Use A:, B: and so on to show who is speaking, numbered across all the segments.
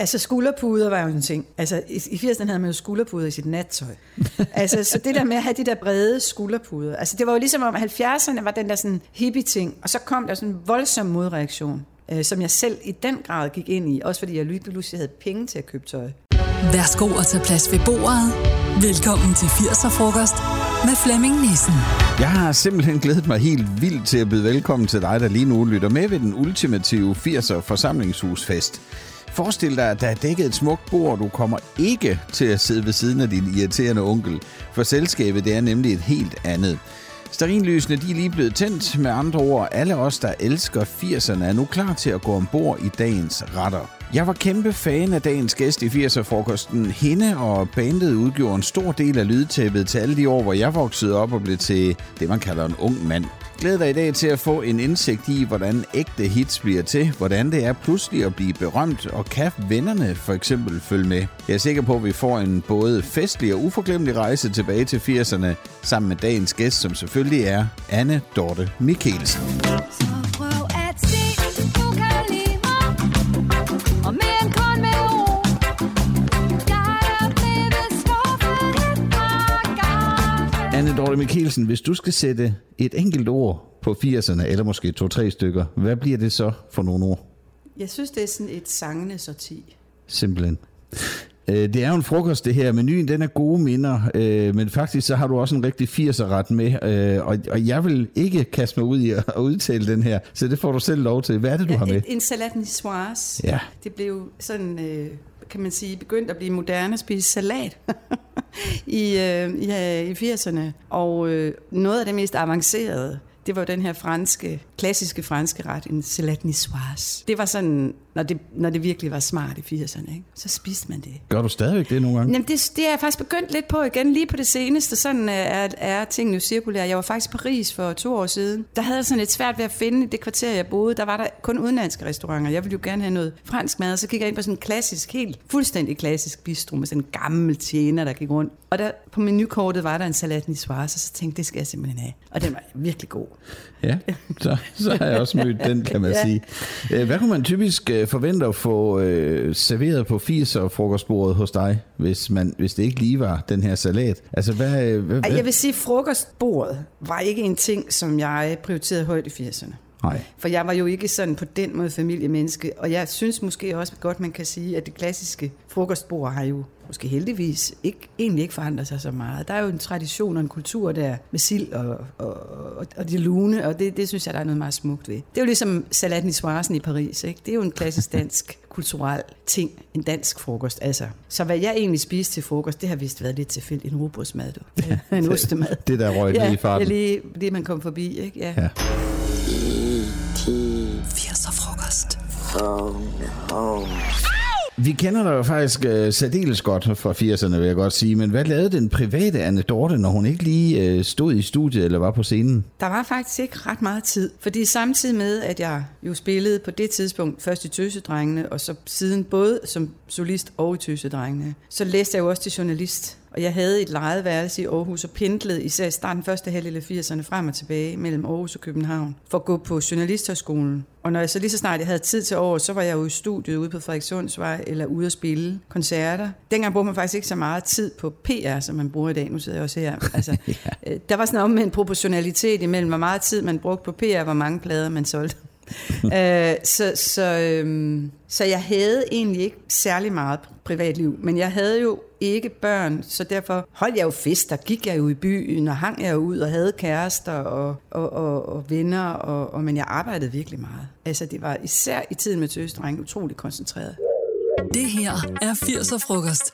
A: Altså skulderpuder var jo en ting. Altså i, i 80'erne havde man jo skulderpuder i sit nattøj. altså så det der med at have de der brede skulderpuder. Altså det var jo ligesom om 70'erne var den der sådan hippie ting, og så kom der sådan en voldsom modreaktion, øh, som jeg selv i den grad gik ind i, også fordi jeg lige pludselig havde penge til at købe tøj.
B: Værsgo at tage plads ved bordet. Velkommen til 80'er-frokost med Flemming Nissen.
C: Jeg har simpelthen glædet mig helt vildt til at byde velkommen til dig, der lige nu lytter med ved den ultimative 80'er forsamlingshusfest. Forestil dig, at der er dækket et smukt bord, du kommer ikke til at sidde ved siden af din irriterende onkel, for selskabet det er nemlig et helt andet. Starinlysene de er lige blevet tændt. Med andre ord, alle os, der elsker 80'erne, er nu klar til at gå ombord i dagens retter. Jeg var kæmpe fan af dagens gæst i 80'er-frokosten. Hende og bandet udgjorde en stor del af lydtæppet til alle de år, hvor jeg voksede op og blev til det, man kalder en ung mand. Glæder dig i dag til at få en indsigt i, hvordan ægte hits bliver til, hvordan det er pludselig at blive berømt, og kan vennerne for eksempel følge med. Jeg er sikker på, at vi får en både festlig og uforglemmelig rejse tilbage til 80'erne, sammen med dagens gæst, som selvfølgelig er Anne Dorte Mikkelsen. Dorte Mikkelsen, hvis du skal sætte et enkelt ord på 80'erne, eller måske to-tre stykker, hvad bliver det så for nogle ord?
A: Jeg synes, det er sådan et sangende sorti.
C: Simpelthen. Øh, Det er jo en frokost, det her. Menuen, den er gode minder, øh, men faktisk så har du også en rigtig 80'er-ret med, øh, og, og jeg vil ikke kaste mig ud i at at udtale den her, så det får du selv lov til. Hvad er det, du har med?
A: En, en salat niçoise.
C: Ja.
A: Det blev sådan, øh, kan man sige, begyndt at blive moderne at spise salat i, øh, i, øh, i 80'erne. Og øh, noget af det mest avancerede, det var jo den her franske, klassiske franske ret, en salat niçoise. Det var sådan, når det, når det virkelig var smart i 80'erne, ikke? så spiste man det.
C: Gør du stadigvæk det nogle gange?
A: Jamen, det, det er jeg faktisk begyndt lidt på igen, lige på det seneste. Sådan øh, er, er tingene jo cirkulære. Jeg var faktisk i Paris for to år siden. Der havde jeg sådan lidt svært ved at finde det kvarter, jeg boede. Der var der kun udenlandske restauranter. Jeg ville jo gerne have noget fransk mad, og så gik jeg ind på sådan en klassisk, helt fuldstændig klassisk bistro med sådan en gammel tjener, der gik rundt. Og der på menukortet var der en salat niçoise, og så tænkte det skal jeg simpelthen have. Og den var virkelig god.
C: Ja, så, så har jeg også mødt den, kan man
A: Ja.
C: sige. Øh, Hvad kunne man typisk øh, forvente at få øh, serveret på 80'er frokostbordet hos dig, hvis, man, hvis det ikke lige var den her salat? Altså, hvad, øh, hvad, hvad?
A: Jeg vil sige, at frokostbordet var ikke en ting, som jeg prioriterede højt i 80'erne.
C: Nej.
A: For jeg var jo ikke sådan på den måde familiemenneske, og jeg synes måske også godt, man kan sige, at det klassiske frokostbord har jo måske heldigvis ikke, egentlig ikke forandret sig så meget. Der er jo en tradition og en kultur der med sild og, og, og, og de lune, og det, det synes jeg, der er noget meget smukt ved. Det er jo ligesom salaten i Soisen i Paris, ikke? Det er jo en klassisk dansk kulturel ting, en dansk frokost. Altså. Så hvad jeg egentlig spiste til frokost, det har vist været lidt tilfældigt. En rugbrødsmad, du. en ostemad.
C: Det der røg lige i farten.
A: Ja, lige, lige man kom forbi, ikke? Ja.
C: Ja.
B: 80'er-frokost.
C: Vi kender dig jo faktisk øh, særdeles godt fra 80'erne, vil jeg godt sige. Men hvad lavede den private Anne Dorte, når hun ikke lige øh, stod i studiet eller var på scenen?
A: Der var faktisk ikke ret meget tid, fordi samtidig med, at jeg jo spillede på det tidspunkt først i Tøsedrengene, og så siden både som solist og i Tøsedrengene, så læste jeg jo også til journalist. Og jeg havde et lejet værelse i Aarhus og pendlede især i starten første halvdel af 80'erne frem og tilbage mellem Aarhus og København for at gå på journalisthøjskolen. Og når jeg så lige så snart jeg havde tid til over, så var jeg jo i studiet ude på Frederikssundsvej eller ude at spille koncerter. Dengang brugte man faktisk ikke så meget tid på PR, som man bruger i dag. Nu sidder jeg også her. Altså, øh, der var sådan en proportionalitet imellem, hvor meget tid man brugte på PR, og hvor mange plader man solgte. øh, så, så, øhm, så jeg havde egentlig ikke særlig meget privatliv, men jeg havde jo ikke børn, så derfor holdt jeg jo fester, gik jeg jo i byen, og hang jeg jo ud, og havde kærester og, og, og, og venner, og, og, men jeg arbejdede virkelig meget. Altså det var især i tiden med tøsdreng utrolig koncentreret.
B: Det her er 80'er-frokost.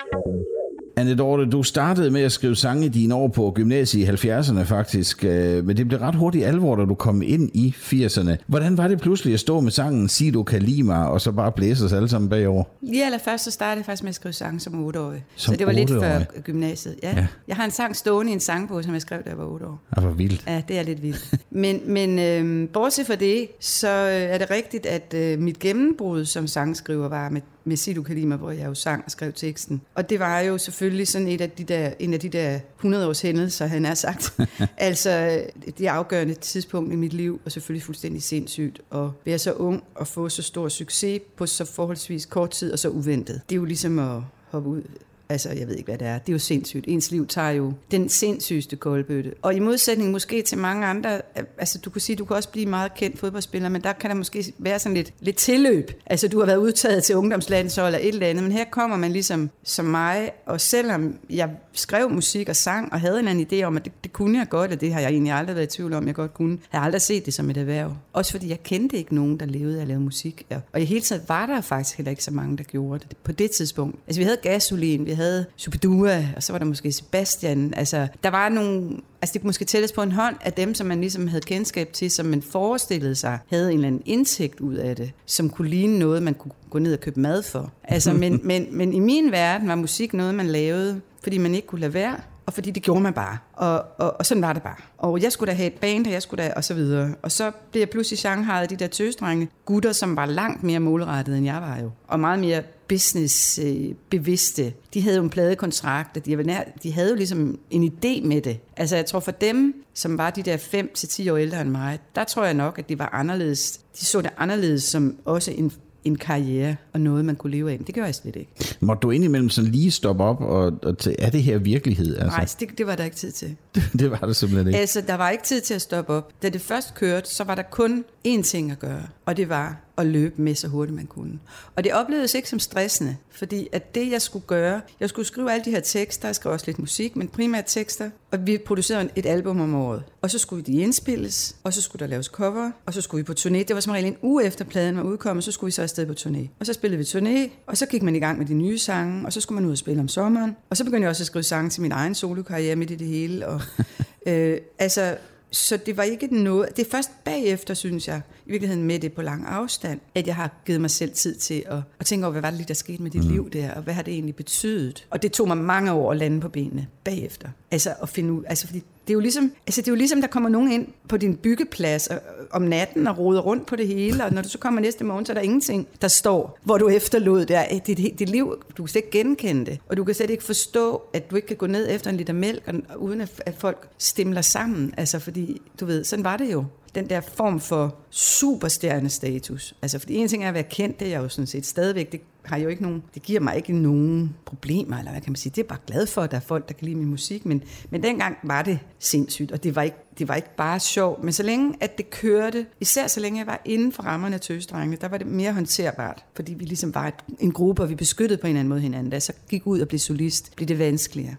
C: Anne du startede med at skrive sange i dine år på gymnasiet i 70'erne faktisk, øh, men det blev ret hurtigt alvor, da du kom ind i 80'erne. Hvordan var det pludselig at stå med sangen Sig du kan lide mig, og så bare blæse os alle sammen bagover?
A: Lige allerførst så startede jeg faktisk med at skrive sange som 8-årig.
C: Som
A: så det var lidt før gymnasiet. Ja.
C: Ja.
A: ja. Jeg har en sang stående i en sangbog, som jeg skrev, da jeg var 8 år.
C: Det var vildt.
A: Ja, det er lidt vildt. Men, men øhm, bortset fra det, så øh, er det rigtigt, at øh, mit gennembrud som sangskriver var med med Sidu Kalima, hvor jeg jo sang og skrev teksten. Og det var jo selvfølgelig sådan et af de der, en af de der 100 års hændelser, han har sagt. altså det afgørende tidspunkt i mit liv, og selvfølgelig fuldstændig sindssygt at være så ung og få så stor succes på så forholdsvis kort tid og så uventet. Det er jo ligesom at hoppe ud Altså, jeg ved ikke, hvad det er. Det er jo sindssygt. Ens liv tager jo den sindssygeste koldbøtte. Og i modsætning måske til mange andre, altså du kan sige, du kan også blive meget kendt fodboldspiller, men der kan der måske være sådan lidt, lidt tilløb. Altså, du har været udtaget til ungdomslandshold eller et eller andet, men her kommer man ligesom som mig, og selvom jeg skrev musik og sang, og havde en anden idé om, at det, det kunne jeg godt, og det har jeg egentlig aldrig været i tvivl om, jeg godt kunne, jeg har aldrig set det som et erhverv. Også fordi jeg kendte ikke nogen, der levede af at lave musik. Og i hele taget var der faktisk heller ikke så mange, der gjorde det på det tidspunkt. Altså, vi havde gasolin, vi havde Superdua, og så var der måske Sebastian. Altså, der var nogle... Altså, det kunne måske tælles på en hånd af dem, som man ligesom havde kendskab til, som man forestillede sig, havde en eller anden indtægt ud af det, som kunne ligne noget, man kunne gå ned og købe mad for. Altså, men, men, men i min verden var musik noget, man lavede, fordi man ikke kunne lade være, og fordi det gjorde man bare. Og, og, og sådan var det bare. Og jeg skulle da have et band, og jeg skulle da, og så videre. Og så blev jeg pludselig Shanghai af de der tøsdrenge, gutter, som var langt mere målrettet, end jeg var jo. Og meget mere business-bevidste. Øh, de havde jo en pladekontrakt, og de, de havde jo ligesom en idé med det. Altså jeg tror for dem, som var de der 5 til 10 år ældre end mig, der tror jeg nok, at det var anderledes. De så det anderledes som også en en karriere og noget, man kunne leve af. Men det gør jeg slet ikke.
C: Må du indimellem sådan lige stoppe op og, og tage, er det her virkelighed? Altså?
A: Nej, det, det var der ikke tid til.
C: det var det simpelthen ikke.
A: Altså, der var ikke tid til at stoppe op. Da det først kørte, så var der kun én ting at gøre, og det var at løbe med så hurtigt man kunne. Og det oplevedes ikke som stressende, fordi at det jeg skulle gøre, jeg skulle skrive alle de her tekster, jeg skrev også lidt musik, men primært tekster, og vi producerede et album om året. Og så skulle de indspilles, og så skulle der laves cover, og så skulle vi på turné. Det var som regel en uge efter pladen var udkommet, så skulle vi så afsted på turné. Og så spillede vi turné, og så gik man i gang med de nye sange, og så skulle man ud og spille om sommeren. Og så begyndte jeg også at skrive sange til min egen solokarriere midt i det hele. Og, øh, altså, så det var ikke noget... Det er først bagefter, synes jeg, i virkeligheden med det på lang afstand, at jeg har givet mig selv tid til at, at tænke over, hvad var det lige, der skete med dit mm. liv der, og hvad har det egentlig betydet? Og det tog mig mange år at lande på benene bagefter. Altså at finde ud... Altså fordi det er jo ligesom, altså det er jo ligesom, der kommer nogen ind på din byggeplads og, om natten og roder rundt på det hele, og når du så kommer næste morgen, så er der ingenting, der står, hvor du efterlod der. Dit, dit, dit liv, du kan slet ikke genkende det, og du kan slet ikke forstå, at du ikke kan gå ned efter en liter mælk, og, uden at, at folk stemler sammen. Altså fordi, du ved, sådan var det jo den der form for superstjernestatus. Altså, fordi en ting er at være kendt, det er jeg jo sådan set stadigvæk, det har jo ikke nogen, det giver mig ikke nogen problemer, eller hvad kan man sige. Det er bare glad for, at der er folk, der kan lide min musik, men, men dengang var det sindssygt, og det var, ikke, det var ikke bare sjov, men så længe at det kørte, især så længe jeg var inden for rammerne af tøsdrengene, der var det mere håndterbart, fordi vi ligesom var et, en gruppe, og vi beskyttede på en eller anden måde hinanden. Da jeg så gik ud og blev solist, blev det vanskeligere.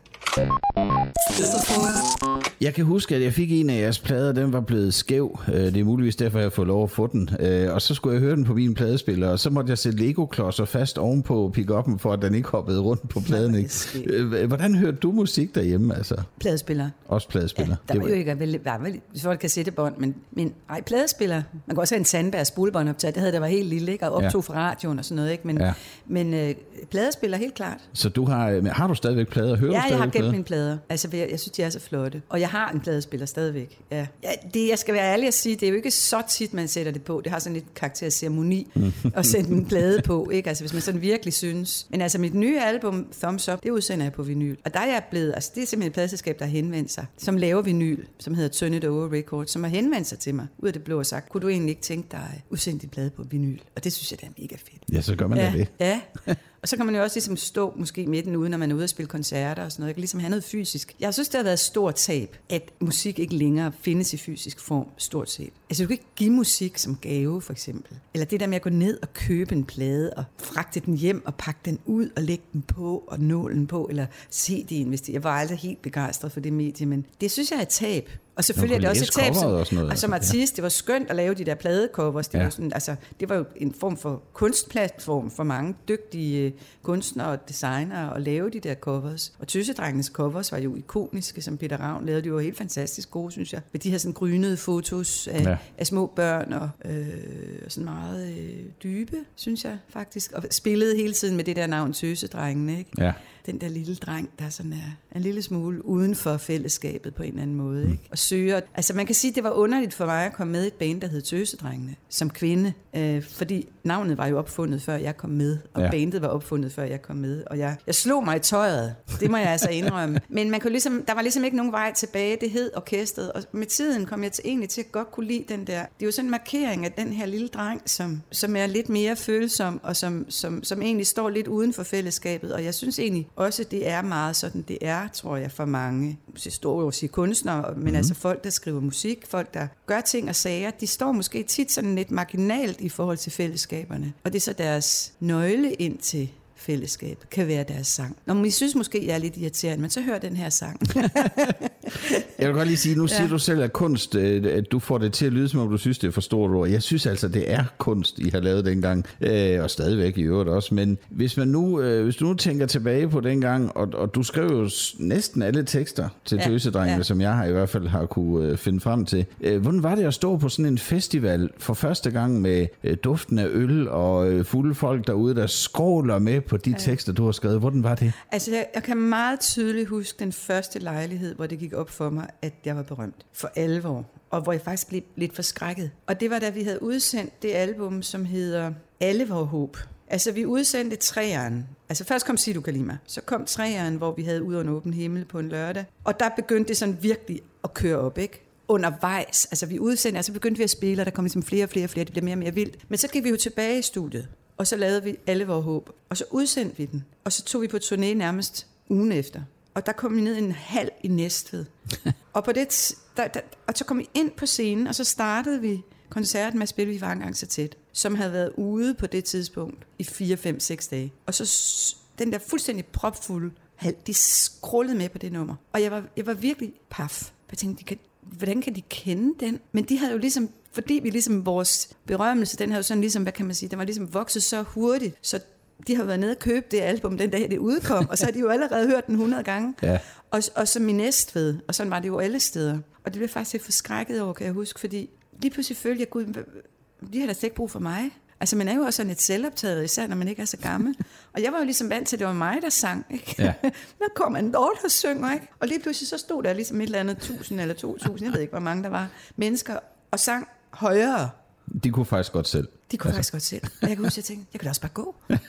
C: Jeg kan huske, at jeg fik en af jeres plader, den var blevet skæv. Øh, Det er muligvis derfor, jeg fået lov at få den. Øh, Og så skulle jeg høre den på min pladespiller, og så måtte jeg sætte Lego-klodser fast ovenpå pick-up'en, for at den ikke hoppede rundt på pladen. Ikke? Øh, Hvordan hørte du musik derhjemme? Altså,
A: Pladespiller.
C: også pladespiller.
A: Ja, der var jo ikke, vel, var vel, hvis folk kan sætte bånd, men, men ej, pladespiller. Man kan også have en Sandberg spolebånd optaget, det havde der var helt lille, ikke? og optog
C: Ja.
A: fra radioen og sådan noget, ikke? men,
C: Ja.
A: men øh, pladespiller helt klart.
C: Så du har, har du stadigvæk plader? Hører du
A: Ja, jeg
C: stadigvæk
A: har gemt mine plader. Altså, jeg, jeg synes, de er så flotte. Og jeg har en pladespiller stadigvæk. Ja. ja. det, jeg skal være ærlig at sige, det er jo ikke så tit, man sætter det på. Det har sådan lidt karakter af ceremoni at sætte en plade på, ikke? Altså, hvis man sådan virkelig synes. Men altså, mit nye album, Thumbs Up, det udsender jeg på vinyl. Og der er jeg blevet, altså, det er simpelthen et pladselskab, der har henvendt sig, som laver vinyl, som hedder Turn It Over Records, som har henvendt sig til mig ud af det blå og sagt, kunne du egentlig ikke tænke dig at udsende din plade på vinyl? Og det synes jeg, det er mega fedt.
C: Ja, så gør man
A: ja,
C: det.
A: Ja, og så kan man jo også ligesom stå måske midten ude, når man er ude og spille koncerter og sådan noget. Jeg kan ligesom have noget fysisk. Jeg synes, det har været et stort tab, at musik ikke længere findes i fysisk form, stort set. Altså, du kan ikke give musik som gave, for eksempel. Eller det der med at gå ned og købe en plade og fragte den hjem og pakke den ud og lægge den på og nålen på, eller CD'en, hvis det. Jeg var aldrig helt begejstret for det medie, men det synes jeg er et tab. Og selvfølgelig er det også et tab som,
C: og sådan noget,
A: og som artist. Det var skønt at lave de der pladecovers. Det,
C: Ja.
A: ja. var sådan, altså, det var jo en form for kunstplatform for mange dygtige øh, kunstnere og designere at lave de der covers. Og Tøsedrengens covers var jo ikoniske, som Peter Ravn lavede. De var helt fantastisk gode, synes jeg. Med de her sådan grynede fotos af,
C: Ja
A: af små børn og, øh, og sådan meget øh, dybe, synes jeg faktisk. Og spillede hele tiden med det der navn Søsedrengene, ikke?
C: Ja
A: den der lille dreng, der sådan er en lille smule uden for fællesskabet på en eller anden måde. Ikke? Og søger. Altså man kan sige, det var underligt for mig at komme med i et band, der hed Tøsedrengene, som kvinde. Øh, fordi navnet var jo opfundet, før jeg kom med. Og
C: Ja.
A: bandet var opfundet, før jeg kom med. Og jeg, jeg slog mig i tøjet. Det må jeg altså indrømme. Men man kunne ligesom, der var ligesom ikke nogen vej tilbage. Det hed orkestret. Og med tiden kom jeg til, egentlig til at godt kunne lide den der. Det er jo sådan en markering af den her lille dreng, som, som er lidt mere følsom, og som, som, som egentlig står lidt uden for fællesskabet. Og jeg synes egentlig også, det er meget sådan, det er, tror jeg, for mange. Jeg står jo at sige kunstnere, men mm. altså folk, der skriver musik, folk, der gør ting og sager, de står måske tit sådan lidt marginalt i forhold til fællesskaberne. Og det er så deres nøgle ind til fællesskab, kan være deres sang. Når man synes måske, jeg er lidt irriterende, men så hør den her sang.
C: Jeg vil godt lige sige, nu siger
A: Ja.
C: du selv, at kunst, øh, at du får det til at lyde, som om du synes, det er for stort ord. Jeg synes altså, det er kunst, I har lavet dengang, øh, og stadigvæk i øvrigt også. Men hvis, man nu, øh, hvis du nu tænker tilbage på dengang, og, og du skrev jo næsten alle tekster til ja. Tøsedrengene, ja. som jeg har i hvert fald har kunne øh, finde frem til. Øh, hvordan var det at stå på sådan en festival for første gang med øh, duften af øl og øh, fulde folk derude, der skråler med på de ja. tekster, du har skrevet? Hvordan var det?
A: Altså, jeg, jeg kan meget tydeligt huske den første lejlighed, hvor det gik op for mig, at jeg var berømt. For alvor. Og hvor jeg faktisk blev lidt forskrækket. Og det var, da vi havde udsendt det album, som hedder Alle vor håb. Altså, vi udsendte træeren. Altså, først kom Sidu Kalima. Så kom træeren, hvor vi havde ud under åben himmel på en lørdag. Og der begyndte det sådan virkelig at køre op, ikke? undervejs, altså vi udsendte, altså begyndte vi at spille, og der kom ligesom flere og flere og flere, det blev mere og mere vildt. Men så gik vi jo tilbage i studiet, og så lavede vi alle vores håb, og så udsendte vi den, og så tog vi på turné nærmest ugen efter. Og der kom vi ned en halv i Næstved. og, på det, der, der, og så kom vi ind på scenen, og så startede vi koncerten med at spille Vi var engang så tæt, som havde været ude på det tidspunkt i 4, 5, 6 dage. Og så den der fuldstændig propfulde hal, de skrullede med på det nummer. Og jeg var, jeg var virkelig paf. Jeg tænkte, de kan, hvordan kan de kende den? Men de havde jo ligesom, fordi vi ligesom, vores berømmelse, den havde jo sådan ligesom, hvad kan man sige, den var ligesom vokset så hurtigt, så de har været nede og købe det album den dag, det udkom, og så har de jo allerede hørt den 100 gange.
C: Ja.
A: Og, og som i Næstved, og sådan var det jo alle steder. Og det blev faktisk lidt forskrækket over, kan jeg huske, fordi lige pludselig følte jeg, gud, de har da slet ikke brug for mig. Altså, man er jo også sådan lidt selvoptaget, især når man ikke er så gammel. Og jeg var jo ligesom vant til, at det var mig, der sang. Ikke?
C: Ja.
A: Der kom en lort og synger, ikke? Og lige pludselig så stod der ligesom et eller andet tusind eller to tusind, jeg ved ikke, hvor mange der var, mennesker, og sang højere.
C: De kunne faktisk godt selv.
A: De kunne altså. faktisk godt selv. Og jeg kan huske, jeg tænkte, jeg kan da også bare gå. eller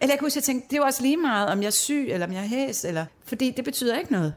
A: jeg kan huske, jeg tænkte, det er jo også lige meget, om jeg er syg, eller om jeg er hæs, eller... fordi det betyder ikke noget.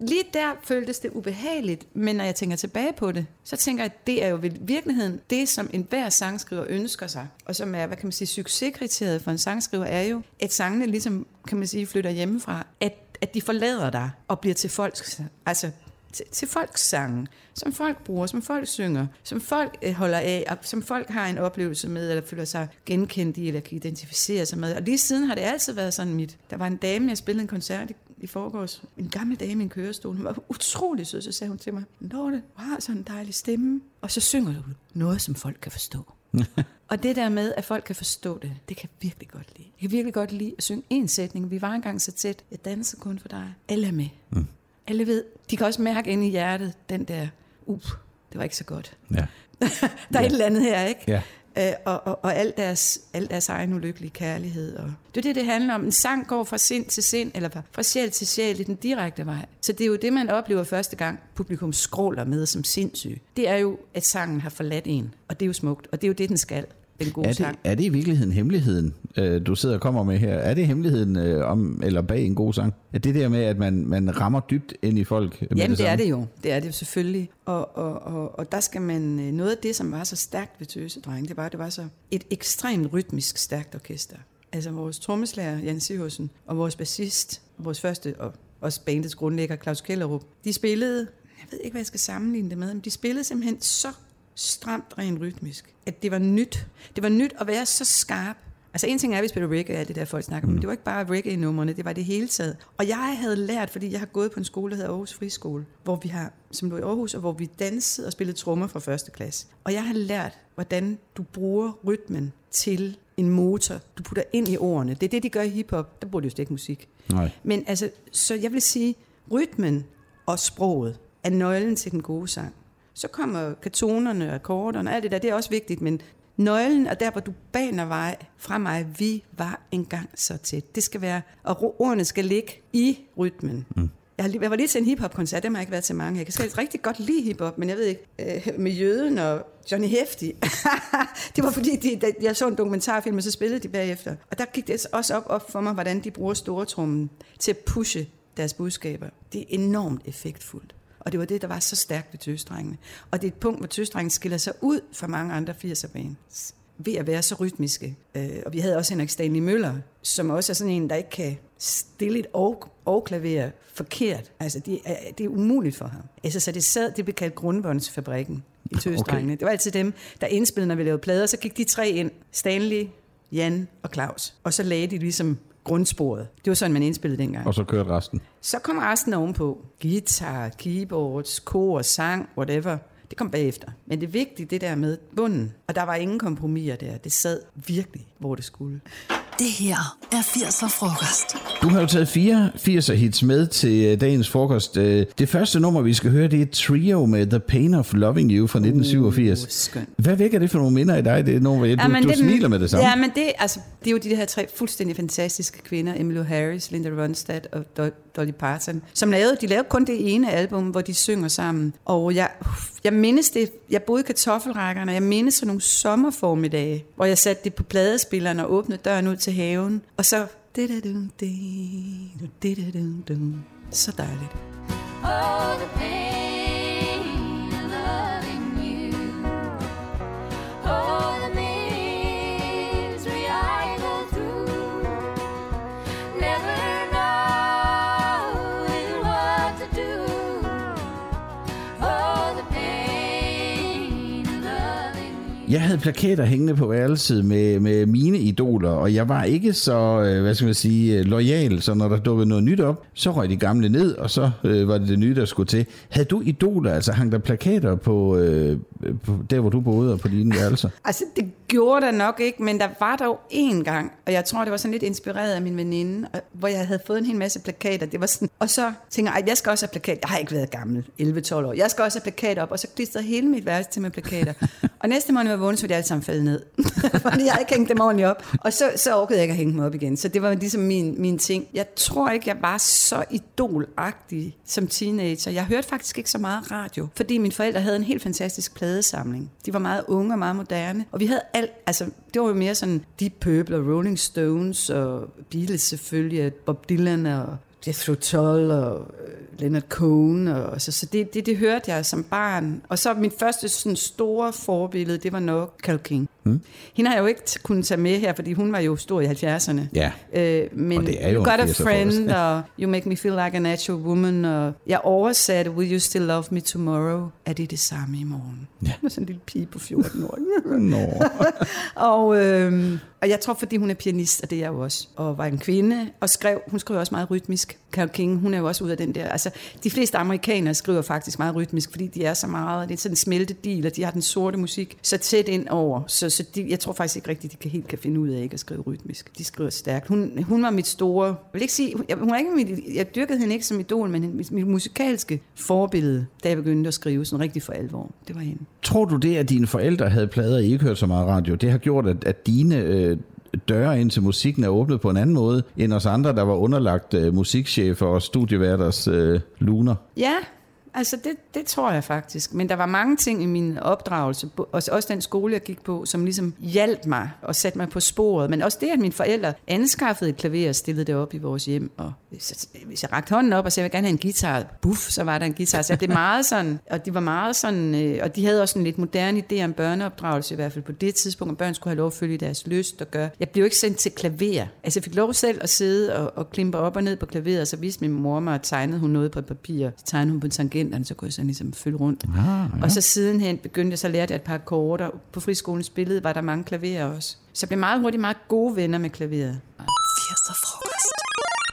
A: Lige der føltes det ubehageligt, men når jeg tænker tilbage på det, så tænker jeg, at det er jo i virkeligheden det, som enhver sangskriver ønsker sig, og som er, hvad kan man sige, succeskriteriet for en sangskriver, er jo, at sangene ligesom, kan man sige, flytter hjemmefra, at, at de forlader dig og bliver til folks, altså til, til folks sange, som folk bruger, som folk synger, som folk øh, holder af, og som folk har en oplevelse med, eller føler sig genkendt i, eller kan identificere sig med. Og lige siden har det altid været sådan mit. Der var en dame, jeg spillede en koncert i, i forgårs, en gammel dame i en kørestol, hun var utrolig sød, så sagde hun til mig, Lotte, du har sådan en dejlig stemme, og så synger du noget, som folk kan forstå. Og det der med, at folk kan forstå det, det kan jeg virkelig godt lide. Jeg kan virkelig godt lide at synge en sætning. Vi var engang så tæt. Jeg danser kun for dig. Alle er med. Mm. Alle ved. De kan også mærke inde i hjertet, den der, uh, det var ikke så godt.
C: Ja.
A: Der er ja. et eller andet her, ikke?
C: Ja.
A: Øh, og, og, og al, deres, al deres egen ulykkelige kærlighed. Og det er det, det handler om. En sang går fra sind til sind, eller fra, fra sjæl til sjæl i den direkte vej. Så det er jo det, man oplever første gang, publikum skråler med som sindssyg. Det er jo, at sangen har forladt en. Og det er jo smukt. Og det er jo det, den skal. Den gode
C: Er det,
A: sang.
C: er det i virkeligheden hemmeligheden, øh, du sidder og kommer med her? Er det hemmeligheden øh, om, eller bag en god sang? Er det der med, at man, man rammer dybt ind i folk? Med
A: Jamen det, det er det jo. Det er det jo selvfølgelig. Og, og, og, og der skal man... øh, Noget af det, som var så stærkt ved Tøsedreng, det var, det var så et ekstremt rytmisk stærkt orkester. Altså vores trommeslager, Jan Siversen, og vores bassist, vores første og også bandets grundlægger, Claus Kellerup, de spillede, jeg ved ikke, hvad jeg skal sammenligne det med, men de spillede simpelthen så stramt rent rytmisk, at det var nyt. Det var nyt at være så skarp. Altså en ting er, at vi spiller reggae og alt det der, folk snakker om, men det var ikke bare reggae-numrene, det var det hele taget. Og jeg havde lært, fordi jeg har gået på en skole, der hedder Aarhus Friskole, hvor vi har, som lå i Aarhus, og hvor vi dansede og spillede trommer fra første klasse. Og jeg har lært, hvordan du bruger rytmen til en motor, du putter ind i ordene. Det er det, de gør i hiphop. Der bruger de jo slet ikke musik.
C: Nej.
A: Men altså, så jeg vil sige, rytmen og sproget er nøglen til den gode sang. Så kommer katonerne og akkorderne og alt det der, det er også vigtigt, men nøglen, og der hvor du baner vej fra mig, vi var engang så tæt. Det skal være, og ordene skal ligge i rytmen. Mm. Jeg, har jeg var lige til en hiphop-koncert, dem har jeg ikke været til mange. Jeg kan faktisk rigtig godt lide hiphop, men jeg ved ikke, øh, med Jøden og Johnny Hefti. det var fordi, de, da jeg så en dokumentarfilm, og så spillede de bagefter. Og der gik det også op, op for mig, hvordan de bruger stortrummen til at pushe deres budskaber. Det er enormt effektfuldt. Og det var det, der var så stærkt ved tøsdrengene. Og det er et punkt, hvor tøsdrengene skiller sig ud fra mange andre 80'er bands ved at være så rytmiske. Øh, og vi havde også Henrik Stanley Møller, som også er sådan en, der ikke kan stille et og, og klaver forkert. Altså, det er, det er umuligt for ham. Altså, så det sad, det blev kaldt grundbåndsfabrikken i tøsdrengene. Okay. Det var altid dem, der indspillede, når vi lavede plader. Så gik de tre ind. Stanley, Jan og Claus. Og så lagde de ligesom grundsporet. Det var sådan, man indspillede dengang.
C: Og så kørte resten.
A: Så kom resten ovenpå. Guitar, keyboards, kor, sang, whatever. Det kom bagefter. Men det vigtige, det der med bunden. Og der var ingen kompromiser der. Det sad virkelig, hvor det skulle.
B: Det her er 80'er frokost.
C: Du har jo taget fire 80'er hits med til øh, dagens frokost. Øh, Det første nummer, vi skal høre, det er Trio med The Pain of Loving You fra 1987.
A: Uh, skønt.
C: Hvad vækker det for nogle minder i dig? Det er nummer, du,
A: men
C: du smiler med det samme.
A: Ja, men det, altså, det er jo de her tre fuldstændig fantastiske kvinder, Emmylou Harris, Linda Ronstadt og Do- Dolly Parton, som lavede, de lavede kun det ene album, hvor de synger sammen. Og jeg, jeg mindes det, jeg boede i kartoffelrækkerne, og jeg mindes sådan nogle sommerformiddage, hvor jeg satte det på pladespilleren og åbnede døren ud til haven, og så... Så dejligt.
D: Oh, the pain
C: Jeg havde plakater hængende på værelset med, med mine idoler, og jeg var ikke så, øh, hvad skal man sige, øh, lojal, så når der dukkede noget nyt op, så røg de gamle ned, og så øh, var det det nye, der skulle til. Havde du idoler, altså hang der plakater på, øh, på der, hvor du boede, og på dine værelser?
A: Altså, det gjorde der nok ikke, men der var dog en gang, og jeg tror, det var sådan lidt inspireret af min veninde, hvor jeg havde fået en hel masse plakater. Det var sådan, og så tænker jeg, "Ej, jeg skal også have plakater. Jeg har ikke været gammel, 11-12 år. Jeg skal også have plakater op, og så klistrede hele mit værelse til med plakater. og næste morgen, jeg vågnede, så var de alle sammen faldet ned. Fordi jeg ikke hængte dem ordentligt op. Og så, så orkede jeg ikke at hænge dem op igen. Så det var ligesom min, min ting. Jeg tror ikke, jeg var så idolagtig som teenager. Jeg hørte faktisk ikke så meget radio, fordi mine forældre havde en helt fantastisk pladesamling. De var meget unge og meget moderne. Og vi havde alt, altså det var jo mere sådan Deep Purple og Rolling Stones og Beatles selvfølgelig, og Bob Dylan og Jethro Tull og øh, Leonard Cohen. Og, så så det, det, det hørte jeg som barn. Og så min første sådan store forbillede, det var nok Carole King. Hmm. Hende har jeg jo ikke kunnet tage med her, fordi hun var jo stor i 70'erne.
C: Ja.
A: Øh, men
C: Og det er jo
A: You Got a
C: 80'er
A: Friend, og You Make Me Feel Like a Natural Woman, og jeg oversatte Will You Still Love Me Tomorrow? Er det det samme i morgen? Ja. Var sådan en lille pige på 14 år.
C: Nå.
A: og, øhm, og jeg tror, fordi hun er pianist, og det er jeg jo også, og var en kvinde, og skrev, hun skrev også meget rytmisk. Carole King, hun er jo også ud af den der, altså de fleste amerikanere skriver faktisk meget rytmisk, fordi de er så meget, det er sådan en smeltedil, og de har den sorte musik så tæt ind over, så, så de, jeg tror faktisk ikke rigtigt, de kan, helt kan finde ud af ikke at skrive rytmisk. De skriver stærkt. Hun, hun var mit store, jeg vil ikke sige, jeg, hun er ikke mit, jeg dyrkede hende ikke som idol, men mit, mit musikalske forbillede, da jeg begyndte at skrive sådan rigtig for alvor, det var hende.
C: Tror du det, at dine forældre havde plader, I ikke hørte så meget radio, det har gjort, at, at dine øh, døre ind til musikken er åbnet på en anden måde, end os andre, der var underlagt øh, musikchefer og studieværters øh, luner?
A: Ja, altså det, det tror jeg faktisk. Men der var mange ting i min opdragelse, også, den skole, jeg gik på, som ligesom hjalp mig og satte mig på sporet. Men også det, at mine forældre anskaffede et klaver og stillede det op i vores hjem. Og hvis jeg, hvis jeg rakte hånden op og sagde, jeg vil gerne have en guitar, buff, så var der en guitar. Så jeg blev meget sådan, og de var meget sådan, øh, og de havde også en lidt moderne idé om børneopdragelse, i hvert fald på det tidspunkt, at børn skulle have lov at følge deres lyst og gøre. Jeg blev ikke sendt til klaver. Altså jeg fik lov selv at sidde og, og klimpe op og ned på klaveret, og så viste min mor mig, at tegnede hun noget på et papir. Så tegnede hun på tangent tangenterne, så kunne jeg sådan ligesom følge rundt.
C: Ah, ja.
A: Og så sidenhen begyndte jeg, så lærte jeg et par akkorder. På friskolen spillede var der mange klaverer også. Så jeg blev meget hurtigt meget gode venner med klaveret.
B: 80'er frokost.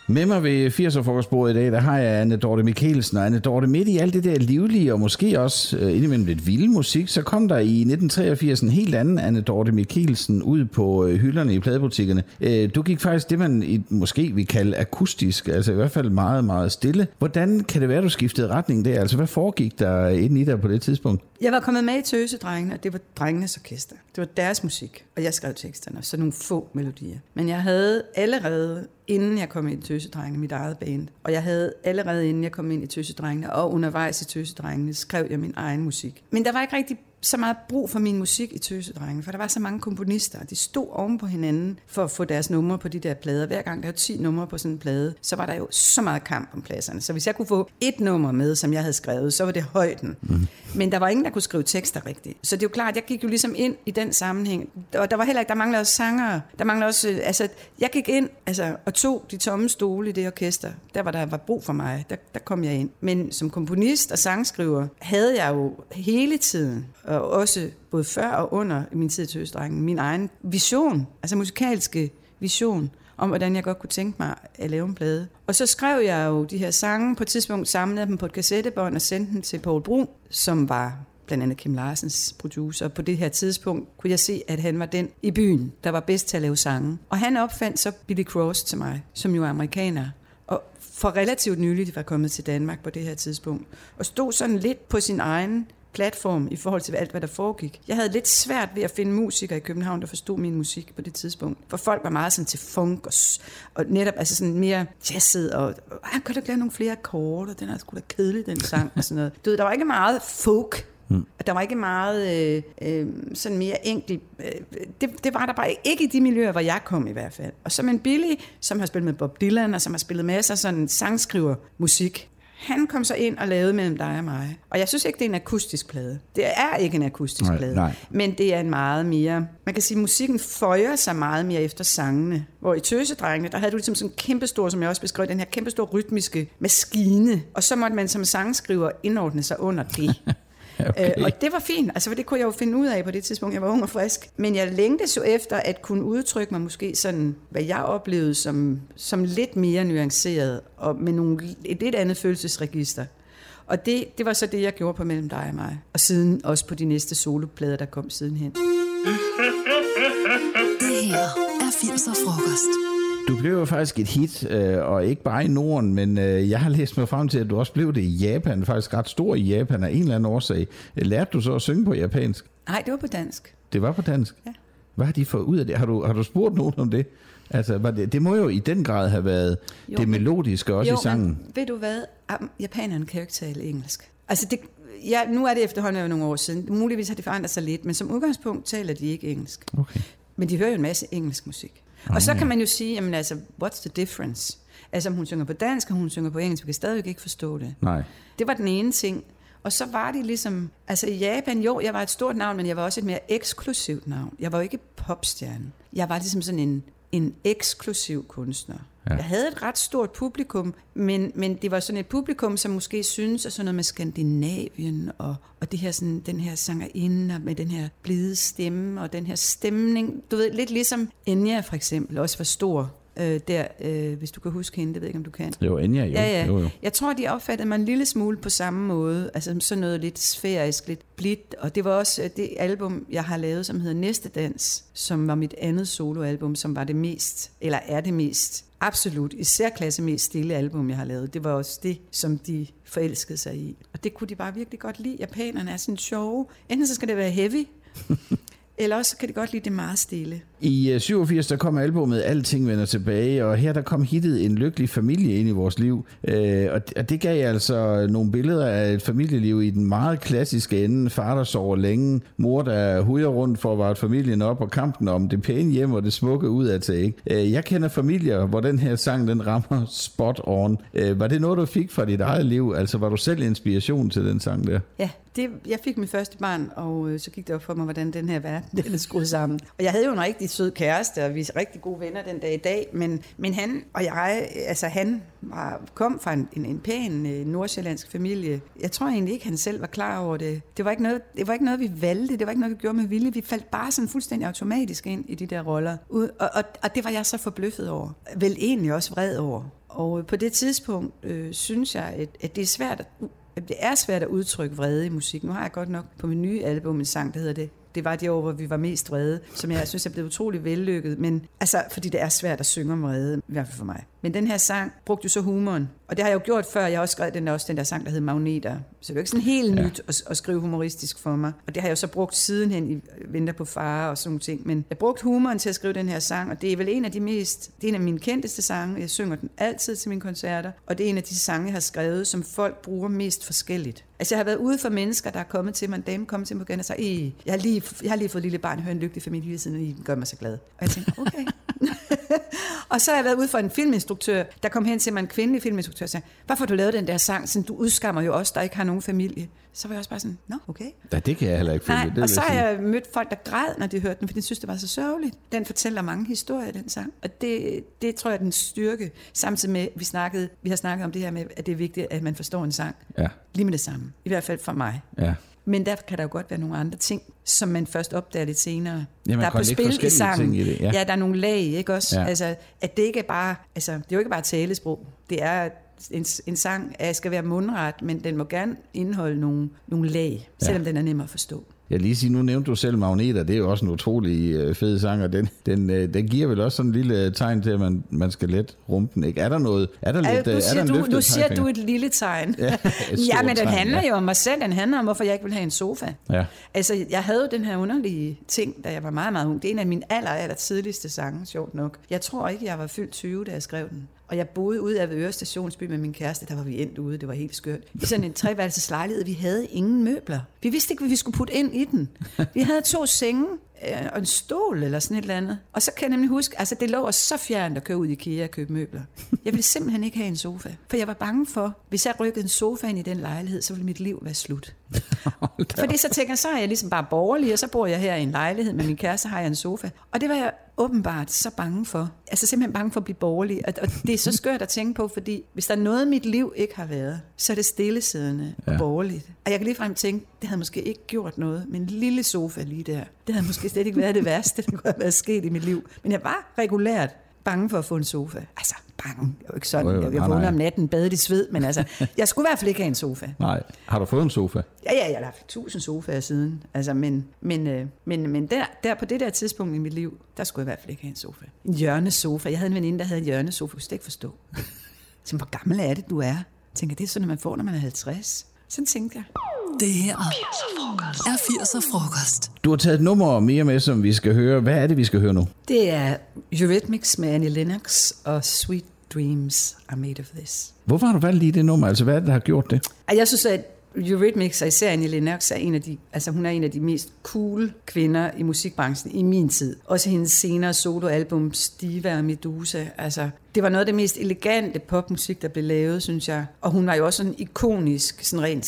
C: Med mig ved 80'er-frokostbordet i dag, der har jeg Anne Dorte Mikkelsen, og Anne Dorte midt i alt det der livlige, og måske også øh, indimellem lidt vilde musik, så kom der i 1983 en helt anden Anne Dorte Mikkelsen ud på øh, hylderne i pladebutikkerne. Øh, du gik faktisk det, man i, måske vil kalde akustisk, altså i hvert fald meget, meget stille. Hvordan kan det være, du skiftede retning der? Altså hvad foregik der ind i dig på det tidspunkt?
A: Jeg var kommet med i Tøsedrengene, og det var drengenes orkester. Det var deres musik, og jeg skrev teksterne, så nogle få melodier. Men jeg havde allerede, inden jeg kom ind i Tøsedrengene, mit eget band, og jeg havde allerede, inden jeg kom ind i Tøsedrengene, og undervejs i Tøsedrengene, skrev jeg min egen musik. Men der var ikke rigtig så meget brug for min musik i Tøsedrengene, for der var så mange komponister, og de stod oven på hinanden for at få deres numre på de der plader. Hver gang der var 10 numre på sådan en plade, så var der jo så meget kamp om pladserne. Så hvis jeg kunne få et nummer med, som jeg havde skrevet, så var det højden. Mm. Men der var ingen, der kunne skrive tekster rigtigt. Så det er jo klart, jeg gik jo ligesom ind i den sammenhæng. Og der var heller ikke, der manglede også sangere. Der manglede også, øh, altså, jeg gik ind altså, og tog de tomme stole i det orkester. Der var der var brug for mig, der, der kom jeg ind. Men som komponist og sangskriver havde jeg jo hele tiden, og også både før og under min tid til Østdrengen, min egen vision, altså musikalske vision, om hvordan jeg godt kunne tænke mig at lave en plade. Og så skrev jeg jo de her sange, på et tidspunkt samlede dem på et kassettebånd og sendte dem til Paul Brun, som var blandt andet Kim Larsens producer. På det her tidspunkt kunne jeg se, at han var den i byen, der var bedst til at lave sange. Og han opfandt så Billy Cross til mig, som jo er amerikaner. Og for relativt nyligt var kommet til Danmark på det her tidspunkt. Og stod sådan lidt på sin egen platform i forhold til alt, hvad der foregik. Jeg havde lidt svært ved at finde musikere i København, der forstod min musik på det tidspunkt. For folk var meget sådan til funk og, og netop altså sådan mere jazzet og, og kan du ikke lave nogle flere akkorder? Den er sgu da kedelig, den sang og sådan noget. Du ved, der var ikke meget folk Mm. Der var ikke meget øh, øh, sådan mere enkelt. Øh, det, det var der bare ikke i de miljøer, hvor jeg kom i hvert fald. Og så en Billy, som har spillet med Bob Dylan, og som har spillet masser af sådan sangskriver musik. Han kom så ind og lavede mellem dig og mig. Og jeg synes ikke, det er en akustisk plade. Det er ikke en akustisk
C: Nej,
A: plade.
C: nej.
A: Men det er en meget mere... Man kan sige, at musikken føjer sig meget mere efter sangene. Hvor i Tøsedrengene, der havde du ligesom sådan en kæmpestor, som jeg også beskrev, den her kæmpestor rytmiske maskine. Og så måtte man som sangskriver indordne sig under det.
C: Okay.
A: Øh, og det var fint, altså for det kunne jeg jo finde ud af på det tidspunkt, jeg var ung og frisk. Men jeg længtes jo efter at kunne udtrykke mig måske sådan, hvad jeg oplevede som, som lidt mere nuanceret, og med nogle, et lidt andet følelsesregister. Og det, det var så det, jeg gjorde på Mellem dig og mig. Og siden også på de næste soloplader, der kom sidenhen.
B: Det her er 80'er frokost.
C: Du blev jo faktisk et hit, øh, og ikke bare i Norden, men øh, jeg har læst mig frem til, at du også blev det i Japan, faktisk ret stor i Japan af en eller anden årsag. Lærte du så at synge på japansk?
A: Nej, det var på dansk.
C: Det var på dansk?
A: Ja.
C: Hvad har de fået ud af det? Har du, har du spurgt nogen om det? Altså, var det, det må jo i den grad have været jo, det melodiske også
A: jo,
C: i sangen.
A: Men, ved du hvad? Japanerne kan jo ikke tale engelsk. Altså det, ja, nu er det efterhånden jo nogle år siden. Muligvis har det forandret sig lidt, men som udgangspunkt taler de ikke engelsk.
C: Okay.
A: Men de hører jo en masse engelsk musik. Og så kan man jo sige, jamen altså, what's the difference? Altså om hun synger på dansk, og hun synger på engelsk, vi kan stadigvæk ikke forstå det.
C: Nej.
A: Det var den ene ting. Og så var det ligesom, altså i Japan, jo, jeg var et stort navn, men jeg var også et mere eksklusivt navn. Jeg var jo ikke popstjerne. Jeg var ligesom sådan en, en eksklusiv kunstner.
C: Ja.
A: Jeg havde et ret stort publikum, men, men det var sådan et publikum, som måske synes, at sådan noget med Skandinavien, og, og det her, sådan, den her sangerinde, og med den her blide stemme, og den her stemning, du ved, lidt ligesom Enya for eksempel, også var stor øh, der, øh, hvis du kan huske hende, det ved jeg ikke, om du kan.
C: Jo, Enya, jo.
A: Ja, ja.
C: jo, jo.
A: Jeg tror, de opfattede mig en lille smule på samme måde. Altså sådan noget lidt sfærisk, lidt blidt. Og det var også øh, det album, jeg har lavet, som hedder Næste Dans, som var mit andet soloalbum, som var det mest, eller er det mest, absolut, i særklasse mest stille album, jeg har lavet. Det var også det, som de forelskede sig i. Og det kunne de bare virkelig godt lide. Japanerne er sådan sjove. Enten så skal det være heavy, eller også kan de godt lide det meget stille.
C: I øh, 87 der kom albumet Alting vender tilbage, og her der kom hittet En lykkelig familie ind i vores liv. Øh, og, og det gav altså nogle billeder af et familieliv i den meget klassiske ende. Far, der sover længe, mor, der huder rundt for at vare familien op, og kampen om det pæne hjem og det smukke ud af til. Ikke? Øh, jeg kender familier, hvor den her sang den rammer spot on. Øh, var det noget, du fik fra dit eget liv? Altså var du selv inspiration til den sang der?
A: Ja, det, jeg fik mit første barn, og øh, så gik det op for mig, hvordan den her verden den er skruet sammen. Og jeg havde jo en rigtig sød kæreste, og vi er rigtig gode venner den dag i dag, men, men han og jeg, altså han var, kom fra en, en, en pæn øh, nordsjællandsk familie. Jeg tror egentlig ikke, han selv var klar over det. Det var, ikke noget, det var ikke noget, vi valgte, det var ikke noget, vi gjorde med vilje. Vi faldt bare sådan fuldstændig automatisk ind i de der roller. Og, og, og det var jeg så forbløffet over. Vel egentlig også vred over. Og øh, på det tidspunkt øh, synes jeg, at, at det er svært at det er svært at udtrykke vrede i musik. Nu har jeg godt nok på min nye album en sang, der hedder det. Det var de år, hvor vi var mest vrede, som jeg synes er blevet utrolig vellykket. Men altså, fordi det er svært at synge om vrede, i hvert fald for mig. Men den her sang brugte jo så humoren. Og det har jeg jo gjort før. Jeg har også skrevet den der, også den der sang, der hed Magneter. Så det er jo ikke sådan helt ja. nyt at, at, skrive humoristisk for mig. Og det har jeg jo så brugt sidenhen i Venter på far og sådan nogle ting. Men jeg brugte humoren til at skrive den her sang, og det er vel en af de mest, det er en af mine kendteste sange. Jeg synger den altid til mine koncerter, og det er en af de sange, jeg har skrevet, som folk bruger mest forskelligt. Altså jeg har været ude for mennesker, der er kommet til mig, en dame kom til mig igen og sagde, "Ej, jeg har lige, jeg har lige fået et lille barn, hører en lykkelig familie siden, og I gør mig så glad. Og jeg tænkte, okay. og så har jeg været ude for en filminstruktør, der kom hen til mig, en kvindelig filminstruktør, og sagde, hvorfor du lavet den der sang, sådan, du udskammer jo også, der ikke har nogen familie. Så var jeg også bare sådan, nå, okay.
C: Ja, det kan jeg heller ikke følge.
A: Nej,
C: det
A: og så har jeg mødt folk, der græd, når de hørte den, for de synes, det var så sørgeligt. Den fortæller mange historier, den sang. Og det, det tror jeg er den styrke, samtidig med, vi, snakkede, vi har snakket om det her med, at det er vigtigt, at man forstår en sang.
C: Ja,
A: Lige med det samme. I hvert fald for mig.
C: ja.
A: Men der kan der jo godt være nogle andre ting, som man først opdager lidt senere.
C: Ja,
A: der er på spil i sangen.
C: i det, ja.
A: ja, der er nogle lag, ikke også?
C: Ja.
A: Altså, at det ikke er bare, altså, det er jo ikke bare talesprog. Det er en, en sang, at skal være mundret, men den må gerne indeholde nogle, nogle lag, selvom den er nem at forstå.
C: Jeg lige sige, nu nævnte du selv Magneter, det er jo også en utrolig øh, fed sang, og den, den, øh, den giver vel også sådan en lille tegn til, at man, man skal let rumpen, ikke? Er der noget? Er der lidt, øh,
A: nu,
C: er der
A: siger
C: en
A: du, nu siger du et lille tegn.
C: Ja, et
A: ja, men den
C: tegn,
A: handler
C: ja.
A: jo om mig selv. Den handler om, hvorfor jeg ikke vil have en sofa.
C: Ja.
A: Altså, jeg havde den her underlige ting, da jeg var meget, meget ung. Det er en af mine aller, aller tidligste sange, sjovt nok. Jeg tror ikke, jeg var fyldt 20, da jeg skrev den. Og jeg boede ude af Øre Stationsby med min kæreste. Der var vi endt ude. Det var helt skørt. I sådan en treværelses lejlighed. Vi havde ingen møbler. Vi vidste ikke, hvad vi skulle putte ind i den. Vi havde to senge øh, og en stol eller sådan et eller andet. Og så kan jeg nemlig huske, altså det lå os så fjernt at køre ud i IKEA og købe møbler. Jeg ville simpelthen ikke have en sofa. For jeg var bange for, hvis jeg rykkede en sofa ind i den lejlighed, så ville mit liv være slut. Fordi så tænker jeg, så er jeg ligesom bare borgerlig, og så bor jeg her i en lejlighed med min kæreste, har jeg en sofa. Og det var jeg åbenbart så bange for. Altså simpelthen bange for at blive borgerlig. Og, og det er så skørt at tænke på, fordi hvis der er noget, mit liv ikke har været, så er det stillesiddende og
C: Ja.
A: borgerligt. Og jeg kan ligefrem tænke, det havde måske ikke gjort noget, men en lille sofa lige der, det havde måske slet ikke været det værste, der kunne have været sket i mit liv. Men jeg var regulært bange for at få en sofa. Altså, bange. Jeg jo ikke sådan.
C: Jo, jo,
A: Jeg, jeg
C: nej,
A: om natten, badet i sved, men altså, jeg skulle i hvert fald ikke have en sofa.
C: Nej. Har du fået en sofa?
A: Ja, ja, jeg har haft tusind sofaer siden. Altså, men men, øh, men, men der, der på det der tidspunkt i mit liv, der skulle jeg i hvert fald ikke have en sofa. En hjørnesofa. Jeg havde en veninde, der havde en hjørnesofa. Jeg kunne ikke forstå. Så, hvor gammel er det, du er? Jeg tænker, det er sådan, man får, når man er 50. Sådan tænkte jeg.
B: Det her er 80'er frokost.
C: Du har taget et nummer mere med, som vi skal høre. Hvad er det, vi skal høre nu?
A: Det er Eurythmics med Annie Lennox og Sweet Dreams Are Made of This.
C: Hvorfor har du valgt lige det nummer? Altså, hvad er det, der har gjort det?
A: Jeg synes, at Eurythmics, og især Annie Lennox, er en af de, altså hun er en af de mest cool kvinder i musikbranchen i min tid. Også hendes senere soloalbum, Stiva og Medusa. Altså, det var noget af det mest elegante popmusik, der blev lavet, synes jeg. Og hun var jo også sådan ikonisk, sådan rent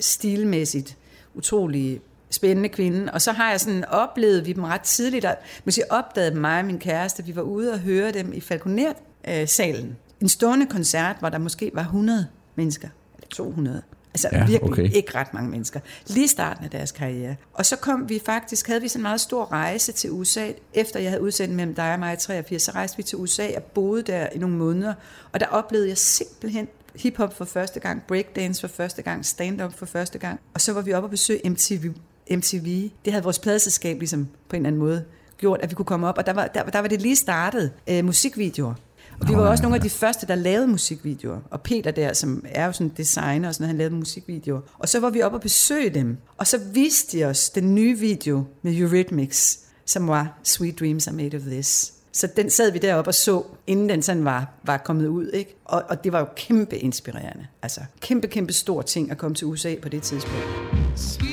A: stilmæssigt, utrolig spændende kvinde. Og så har jeg sådan oplevet vi dem ret tidligt, at hvis jeg opdagede mig og min kæreste, vi var ude og høre dem i Falconer-salen. Øh, en stående koncert, hvor der måske var 100 mennesker, eller 200. Altså
C: Ja,
A: virkelig
C: okay.
A: ikke ret mange mennesker. Lige starten af deres karriere. Og så kom vi faktisk, havde vi sådan en meget stor rejse til USA. Efter jeg havde udsendt mellem dig og mig i 83, så rejste vi til USA og boede der i nogle måneder. Og der oplevede jeg simpelthen hiphop for første gang, breakdance for første gang, stand-up for første gang. Og så var vi oppe og besøge MTV. MTV. Det havde vores pladeselskab ligesom på en eller anden måde gjort, at vi kunne komme op. Og der var, der, der var det lige startet øh, musikvideoer. Og vi var også nogle af de første, der lavede musikvideoer. Og Peter der, som er jo sådan designer og sådan, han lavede musikvideoer. Og så var vi oppe og besøge dem. Og så viste de os den nye video med Eurythmics, som var Sweet Dreams Are Made of This. Så den sad vi deroppe og så, inden den sådan var, var kommet ud. Ikke? Og, og det var jo kæmpe inspirerende. Altså kæmpe, kæmpe stor ting at komme til USA på det tidspunkt.
E: Sweet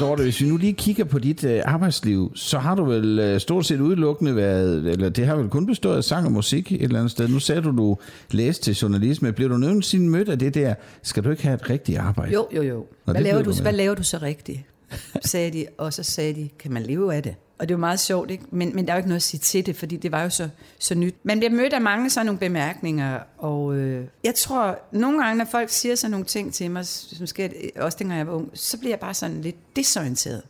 C: Dorte, hvis vi nu lige kigger på dit øh, arbejdsliv, så har du vel øh, stort set udelukkende været, eller det har vel kun bestået af sang og musik et eller andet sted. Nu sagde du, du læste til journalisme. Bliver du nogensinde mødt af det der, skal du ikke have et rigtigt arbejde?
A: Jo, jo, jo.
C: Nå,
A: Hvad, laver du, hvad laver du så rigtigt? Sagde de, og så sagde de, kan man leve af det? Og det var meget sjovt, ikke? Men, men der er jo ikke noget at sige til det, fordi det var jo så, så nyt. Man bliver mødt af mange sådan nogle bemærkninger, og øh, jeg tror, nogle gange, når folk siger sådan nogle ting til mig, som sker også dengang jeg var ung, så bliver jeg bare sådan lidt desorienteret.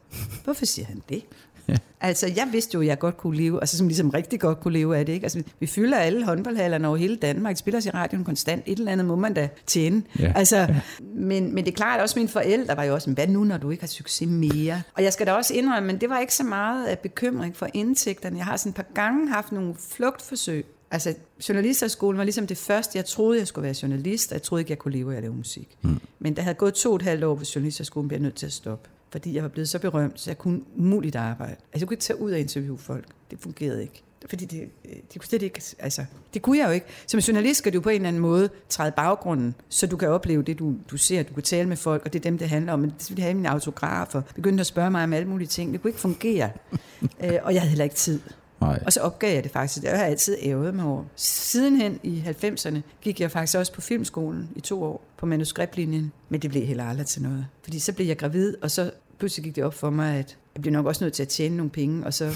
A: Hvorfor siger han det? Altså, jeg vidste jo, at jeg godt kunne leve, altså som ligesom rigtig godt kunne leve af det, ikke? Altså, vi fylder alle håndboldhallerne over hele Danmark, spiller os i radioen konstant, et eller andet må man da tjene.
C: Ja.
A: Altså, men, men det er klart, at også mine forældre var jo også, hvad nu, når du ikke har succes mere? Og jeg skal da også indrømme, men det var ikke så meget af bekymring for indtægterne. Jeg har sådan et par gange haft nogle flugtforsøg. Altså, journalisterskolen var ligesom det første, jeg troede, jeg skulle være journalist, og jeg troede ikke, jeg kunne leve af at lave musik. Mm. Men der havde gået to og et halvt år på journalisterskolen, blev jeg nødt til at stoppe fordi jeg var blevet så berømt, så jeg kunne umuligt arbejde. Altså, jeg kunne ikke tage ud og interviewe folk. Det fungerede ikke. Fordi det, øh, de kunne slet ikke, altså, det kunne jeg jo ikke. Som journalist skal du på en eller anden måde træde baggrunden, så du kan opleve det, du, du ser, du kan tale med folk, og det er dem, det handler om. Men det ville have mine autografer, begyndte at spørge mig om alle mulige ting. Det kunne ikke fungere. øh, og jeg havde heller ikke tid.
C: Nej.
A: Og så opgav jeg det faktisk. Det har jeg altid ævet mig over. Sidenhen i 90'erne gik jeg faktisk også på filmskolen i to år på manuskriptlinjen. Men det blev heller aldrig til noget. Fordi så blev jeg gravid, og så pludselig gik det op for mig, at jeg blev nok også nødt til at tjene nogle penge, og så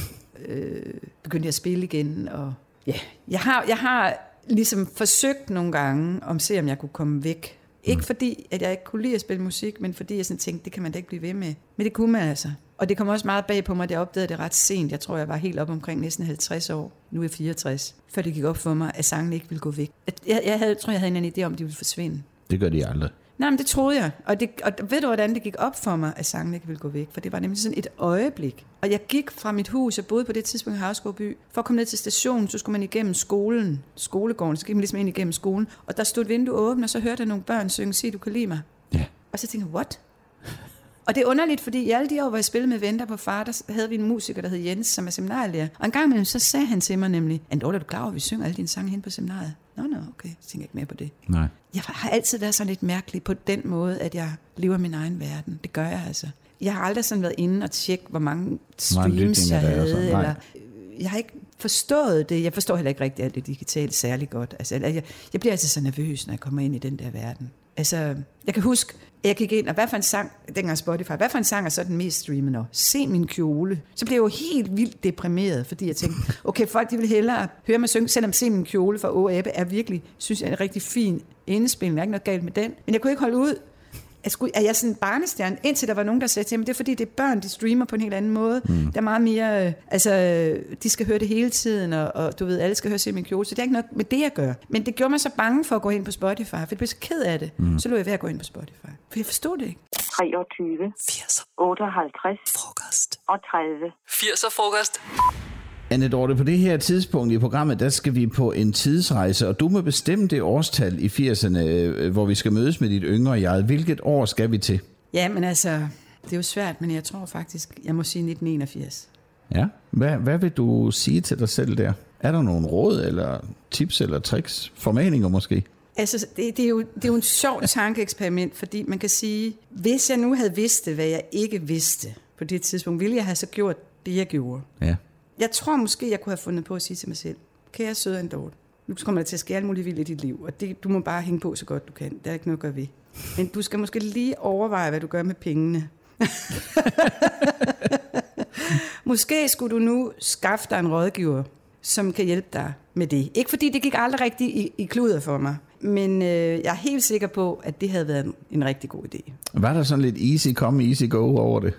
A: øh, begyndte jeg at spille igen. Og ja, jeg har, jeg har ligesom forsøgt nogle gange, om se om jeg kunne komme væk. Ikke fordi, at jeg ikke kunne lide at spille musik, men fordi jeg sådan tænkte, det kan man da ikke blive ved med. Men det kunne man altså. Og det kom også meget bag på mig, jeg opdagede det ret sent. Jeg tror, jeg var helt op omkring næsten 50 år. Nu er jeg 64. Før det gik op for mig, at sangen ikke ville gå væk. Jeg, jeg havde, tror, jeg havde en idé om, at de ville forsvinde.
C: Det gør de aldrig.
A: Nej, men det troede jeg. Og, det, og ved du, hvordan det gik op for mig, at sangen ikke ville gå væk? For det var nemlig sådan et øjeblik. Og jeg gik fra mit hus, jeg boede på det tidspunkt i Havsgårdby. For at komme ned til stationen, så skulle man igennem skolen, skolegården, så gik man ligesom ind igennem skolen. Og der stod et vindue åbent, og så hørte jeg nogle børn synge, sig du kan lide mig.
C: Ja.
A: Og så tænkte jeg, what? Og det er underligt, fordi i alle de år, hvor jeg spillede med Venter på far, der havde vi en musiker, der hed Jens, som er seminarlærer. Og en gang imellem, så sagde han til mig nemlig, Andorla, er du klar over, at vi synger alle dine sange hen på seminariet? Nå, nå, okay. Så tænker jeg ikke mere på det.
C: Nej.
A: Jeg har altid været sådan lidt mærkelig på den måde, at jeg lever min egen verden. Det gør jeg altså. Jeg har aldrig sådan været inde og tjekke, hvor mange streams jeg havde.
C: sådan.
A: Eller, jeg har ikke forstået det. Jeg forstår heller ikke rigtig alt det digitale særlig godt. Altså, jeg, jeg bliver altid så nervøs, når jeg kommer ind i den der verden. Altså, jeg kan huske, jeg gik ind, og hvad for en sang, dengang Spotify, hvad for en sang er så den mest streamende? Nå, Se min kjole. Så blev jeg jo helt vildt deprimeret, fordi jeg tænkte, okay, folk de vil hellere høre mig synge, selvom Se min kjole fra Å Ebbe er virkelig, synes jeg, er en rigtig fin indspilning. Der er ikke noget galt med den. Men jeg kunne ikke holde ud. Jeg skulle, er jeg sådan en barnestjerne? Indtil der var nogen, der sagde til mig, det er fordi, det er børn, de streamer på en helt anden måde. Mm. Der er meget mere, øh, altså, de skal høre det hele tiden, og, og du ved, alle skal høre Se min kjole. Så det er ikke noget med det, jeg gør. Men det gjorde mig så bange for at gå ind på Spotify, for jeg blev så ked af det. Mm. Så lå jeg ved at gå ind på Spotify. For jeg forstod det ikke.
F: 23,
B: 80'er
F: 58
B: frokost.
F: og 30.
B: 80'er frokost.
C: Anne Dorte, på det her tidspunkt i programmet, der skal vi på en tidsrejse, og du må bestemme det årstal i 80'erne, øh, hvor vi skal mødes med dit yngre jeg. Hvilket år skal vi til?
A: Ja, men altså, det er jo svært, men jeg tror faktisk, jeg må sige 1981.
C: Ja. Hvad, hvad vil du sige til dig selv der? Er der nogle råd, eller tips, eller tricks? Formaninger måske?
A: Altså, det, det, er jo, det er jo en sjov tankeeksperiment, fordi man kan sige, hvis jeg nu havde vidst det, hvad jeg ikke vidste på det tidspunkt, ville jeg have så gjort det, jeg gjorde.
C: Ja.
A: Jeg tror måske, jeg kunne have fundet på at sige til mig selv, kære søde Andorte, nu kommer der til at ske alt muligt vildt i dit liv, og det, du må bare hænge på så godt du kan. Der er ikke noget at gøre ved. Men du skal måske lige overveje, hvad du gør med pengene. måske skulle du nu skaffe dig en rådgiver, som kan hjælpe dig med det. Ikke fordi det gik aldrig rigtigt i, i kluder for mig, men øh, jeg er helt sikker på, at det havde været en, en rigtig god idé.
C: Var der sådan lidt easy come, easy go over det?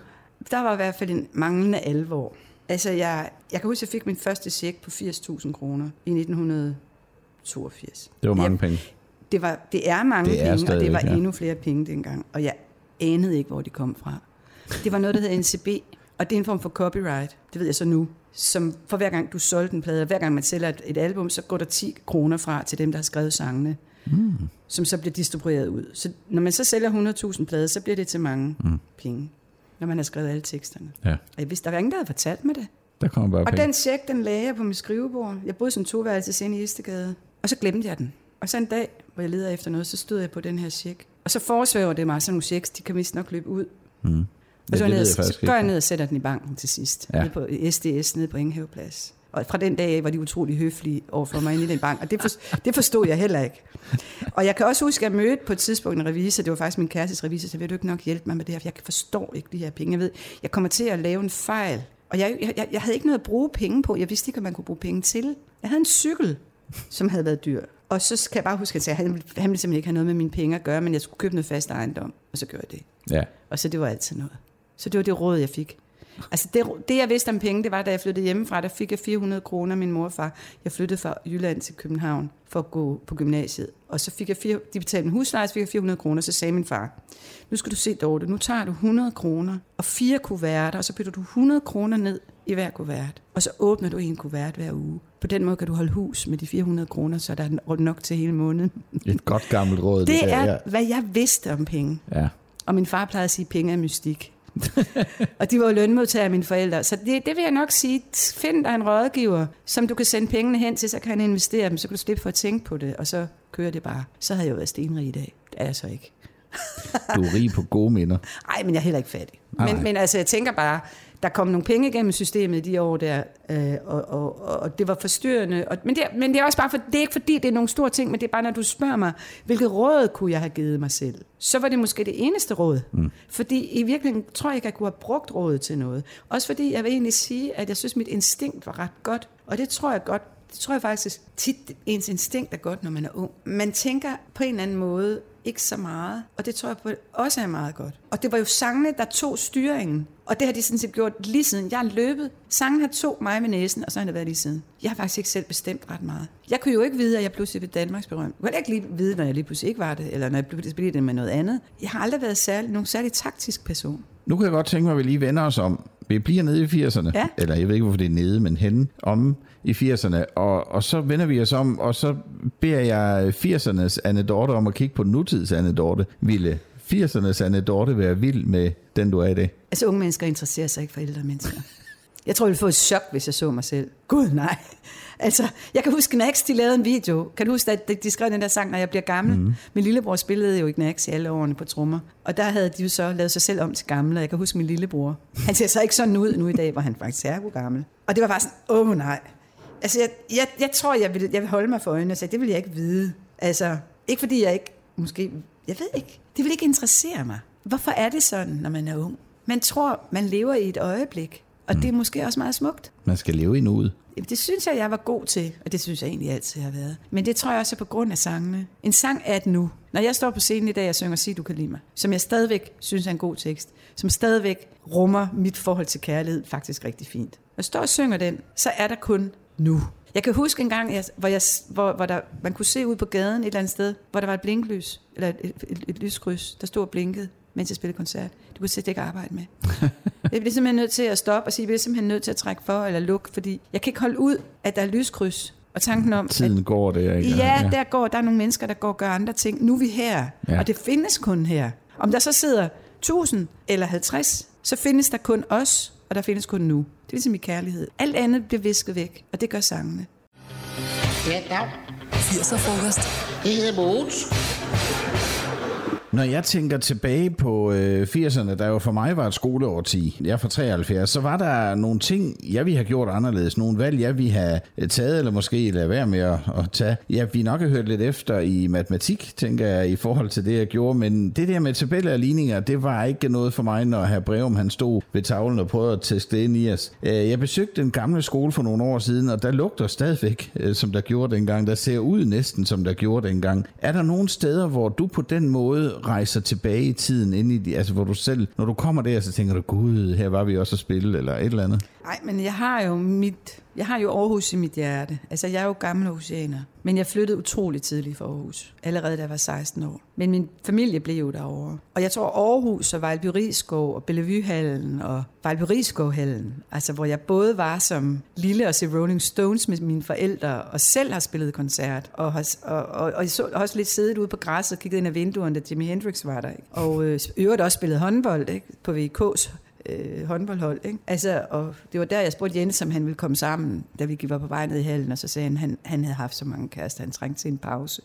A: Der var i hvert fald en manglende alvor. Altså, jeg, jeg kan huske, at jeg fik min første check på 80.000 kroner i 1982.
C: Det var mange
A: Jeg-
C: penge.
A: Det, var, det er mange
C: Det er
A: penge, og det var
C: ja.
A: endnu flere penge dengang. Og jeg anede ikke, hvor de kom fra. Det var noget, der hed NCB, og det er en form for copyright. Det ved jeg så nu. Som for hver gang du solgte en plade, og hver gang man sælger et, et album, så går der 10 kroner fra til dem, der har skrevet sangene. Mm. Som så bliver distribueret ud. Så når man så sælger 100.000 plader, så bliver det til mange mm. penge. Når man har skrevet alle teksterne.
C: Ja,
A: Og jeg vidste, der var ingen, der havde fortalt mig det.
C: der kommer bare
A: Og
C: penge.
A: den check, den lagde jeg på mit skrivebord. Jeg boede som toværelses inde i Istegade. Og så glemte jeg den. Og så en dag, hvor jeg leder efter noget, så stod jeg på den her check. Og så forsvæver det mig, sådan nogle checks, de kan vist nok løbe ud.
C: Mm.
A: Og
C: Ja,
A: så,
C: det
A: ned, så, så går jeg ned og sætter den i banken til sidst.
C: Ja.
A: Nede på SDS, nede på Ingehaveplads. Og fra den dag af var de utrolig høflige overfor mig inde i den bank, og det, for, det forstod jeg heller ikke. Og jeg kan også huske, at jeg mødte på et tidspunkt en revisor, det var faktisk min kærestes revisor, så vil du ikke nok hjælpe mig med det her, for jeg forstår ikke de her penge. Jeg ved, jeg kommer til at lave en fejl. Og jeg, jeg, jeg- havde ikke noget at bruge penge på. Jeg vidste ikke, hvad man kunne bruge penge til. Jeg havde en cykel, som havde været dyr. Og så kan jeg bare huske, at han, han ville simpelthen ikke have noget med mine penge at gøre, men jeg skulle købe noget fast ejendom. Og så gjorde jeg det.
C: Ja.
A: Og så det var altid noget. Så det var det råd, jeg fik. Altså det, det, jeg vidste om penge, det var, da jeg flyttede hjemmefra, der fik jeg 400 kroner af min mor og far. Jeg flyttede fra Jylland til København for at gå på gymnasiet. Og så fik jeg, fire, de betalte en husleje, så fik jeg 400 kroner, så sagde min far, nu skal du se, Dorte, nu tager du 100 kroner og fire kuverter, og så bytter du 100 kroner ned i hver kuvert. Og så åbner du en kuvert hver uge. På den måde kan du holde hus med de 400 kroner, så der er nok til hele måneden.
C: Et godt gammelt råd.
A: Det
C: der,
A: er,
C: ja.
A: hvad jeg vidste om penge.
C: Ja.
A: Og min far plejede at sige, at penge er mystik. og de var jo lønmodtagere mine forældre. Så det, det vil jeg nok sige, find dig en rådgiver, som du kan sende pengene hen til, så kan han investere dem, så kan du slippe for at tænke på det, og så kører det bare. Så havde jeg jo været stenrig i dag. Det er jeg så ikke.
C: Du er rig på gode minder.
A: Nej, men jeg er heller ikke fattig. Men, men altså, jeg tænker bare, der kom nogle penge igennem systemet i de år der, øh, og, og, og, og det var forstyrrende. Og, men, det, men det er også bare, for, det er ikke fordi, det er nogle store ting, men det er bare, når du spørger mig, hvilket råd kunne jeg have givet mig selv? Så var det måske det eneste råd. Mm. Fordi i virkeligheden tror jeg ikke, jeg kunne have brugt rådet til noget. Også fordi jeg vil egentlig sige, at jeg synes, mit instinkt var ret godt. Og det tror jeg godt, det tror jeg faktisk tit, ens instinkt er godt, når man er ung. Man tænker på en eller anden måde ikke så meget, og det tror jeg på også er meget godt. Og det var jo sangene, der tog styringen. Og det har de sådan set gjort lige siden. Jeg har løbet. Sangen har tog mig med næsen, og så har det været lige siden. Jeg har faktisk ikke selv bestemt ret meget. Jeg kunne jo ikke vide, at jeg pludselig blev Danmarks berømt. Jeg kunne ikke lige vide, når jeg lige pludselig ikke var det, eller når jeg pludselig blev det med noget andet. Jeg har aldrig været særlig, nogen særlig taktisk person.
C: Nu kan jeg godt tænke mig, at vi lige vender os om. Vi bliver nede i 80'erne,
A: Ja.
C: eller jeg ved ikke, hvorfor det er nede, men henne om i 80'erne, og, og så vender vi os om, og så beder jeg 80'ernes Anne Dorte om at kigge på nutids Anne Dorte. Ville 80'ernes Anne Dorte være vild med den, du er i dag?
A: Altså unge mennesker interesserer sig ikke for ældre mennesker. Jeg tror, jeg ville få et chok, hvis jeg så mig selv. Gud nej. Altså, jeg kan huske, Nax, de lavede en video. Kan du huske, at de- skrev den der sang, når jeg bliver gammel? Mm. Min lillebror spillede jo i Nax i alle årene på trommer. Og der havde de jo så lavet sig selv om til gammel, og jeg kan huske min lillebror. Han ser så ikke sådan ud nu i dag, hvor han faktisk er gammel. Og det var bare sådan, åh oh, nej. Altså, jeg, jeg, jeg tror, jeg vil, jeg vil holde mig for øjnene og sige, det vil jeg ikke vide. Altså, ikke fordi jeg ikke, måske, jeg ved ikke, det vil ikke interessere mig. Hvorfor er det sådan, når man er ung? Man tror, man lever i et øjeblik, og det er måske også meget smukt.
C: Man skal leve i nuet.
A: Jamen, det synes jeg, jeg var god til, og det synes jeg egentlig altid har været. Men det tror jeg også er på grund af sangene. En sang er et nu. Når jeg står på scenen i dag og synger Sig, du kan lide mig, som jeg stadigvæk synes er en god tekst, som stadigvæk rummer mit forhold til kærlighed faktisk rigtig fint. Når jeg står og synger den, så er der kun nu. Jeg kan huske en gang, jeg- hvor, jeg, hvor, hvor der, man kunne se ud på gaden et eller andet sted, hvor der var et blinklys, eller et, et, et lyskryds, der stod og blinkede, mens jeg spillede koncert. Det kunne jeg slet ikke arbejde med. Jeg bliver simpelthen nødt til at stoppe og sige, at jeg bliver simpelthen nødt til at trække for eller lukke, fordi jeg kan ikke holde ud, at der er lyskryds. Og tanken om,
C: Tiden går der, ikke?
A: at ja, der går, der er nogle mennesker, der går og gør andre ting. Nu er vi her,
C: Ja.
A: ja. og det findes kun her. Om der så sidder 1000 eller 50, så findes der kun os, og der findes kun nu. Det er ligesom i kærlighed. Alt andet bliver visket væk, og det gør sangene.
G: Ja, dag.
B: 80'er frokost.
G: Det hedder Mogens.
C: Når jeg tænker tilbage på øh, 80'erne, der jo for mig var et skoleårti, jeg er fra 73, så var der nogle ting, jeg ville have gjort anderledes. Nogle valg, jeg ville have øh, taget, eller måske lade være med at, at tage. Jeg vi nok har hørt lidt efter i matematik, tænker jeg, i forhold til det, jeg gjorde. Men det der med tabeller og ligninger, det var ikke noget for mig, når herr Breum han stod ved tavlen og prøvede at teste det ind i os. Øh, jeg besøgte den gamle skole for nogle år siden, og der lugter stadigvæk, øh, som der gjorde dengang. Der ser ud næsten, som der gjorde dengang. Er der nogle steder, hvor du på den måde rejser tilbage i tiden, ind i de, altså hvor du selv, når du kommer der, så tænker du, gud, her var vi også at spille, eller et eller andet?
A: Nej, men jeg har jo mit, jeg har jo Aarhus i mit hjerte. Altså, jeg er jo gammel Aarhusianer. Men jeg flyttede utrolig tidligt fra Aarhus. Allerede da jeg var 16 år. Men min familie blev jo derovre. Og jeg tror Aarhus og Vejlby Rigskov og Bellevuehallen og Vejlby Rigskovhallen, altså hvor jeg både var som lille og se Rolling Stones med mine forældre, og selv har spillet koncert, og har, og, og, og, så, også lidt siddet ude på græsset og kigget ind ad vinduerne, da Jimi Hendrix var der. Ikke? Og øh, øvrigt også spillet håndbold ikke? på VK's øh, håndboldhold. Ikke? Altså, og det var der, jeg spurgte Jens, om han ville komme sammen, da vi var på vej ned i hallen, og så sagde han, han, han havde haft så mange kærester, han trængte til en pause.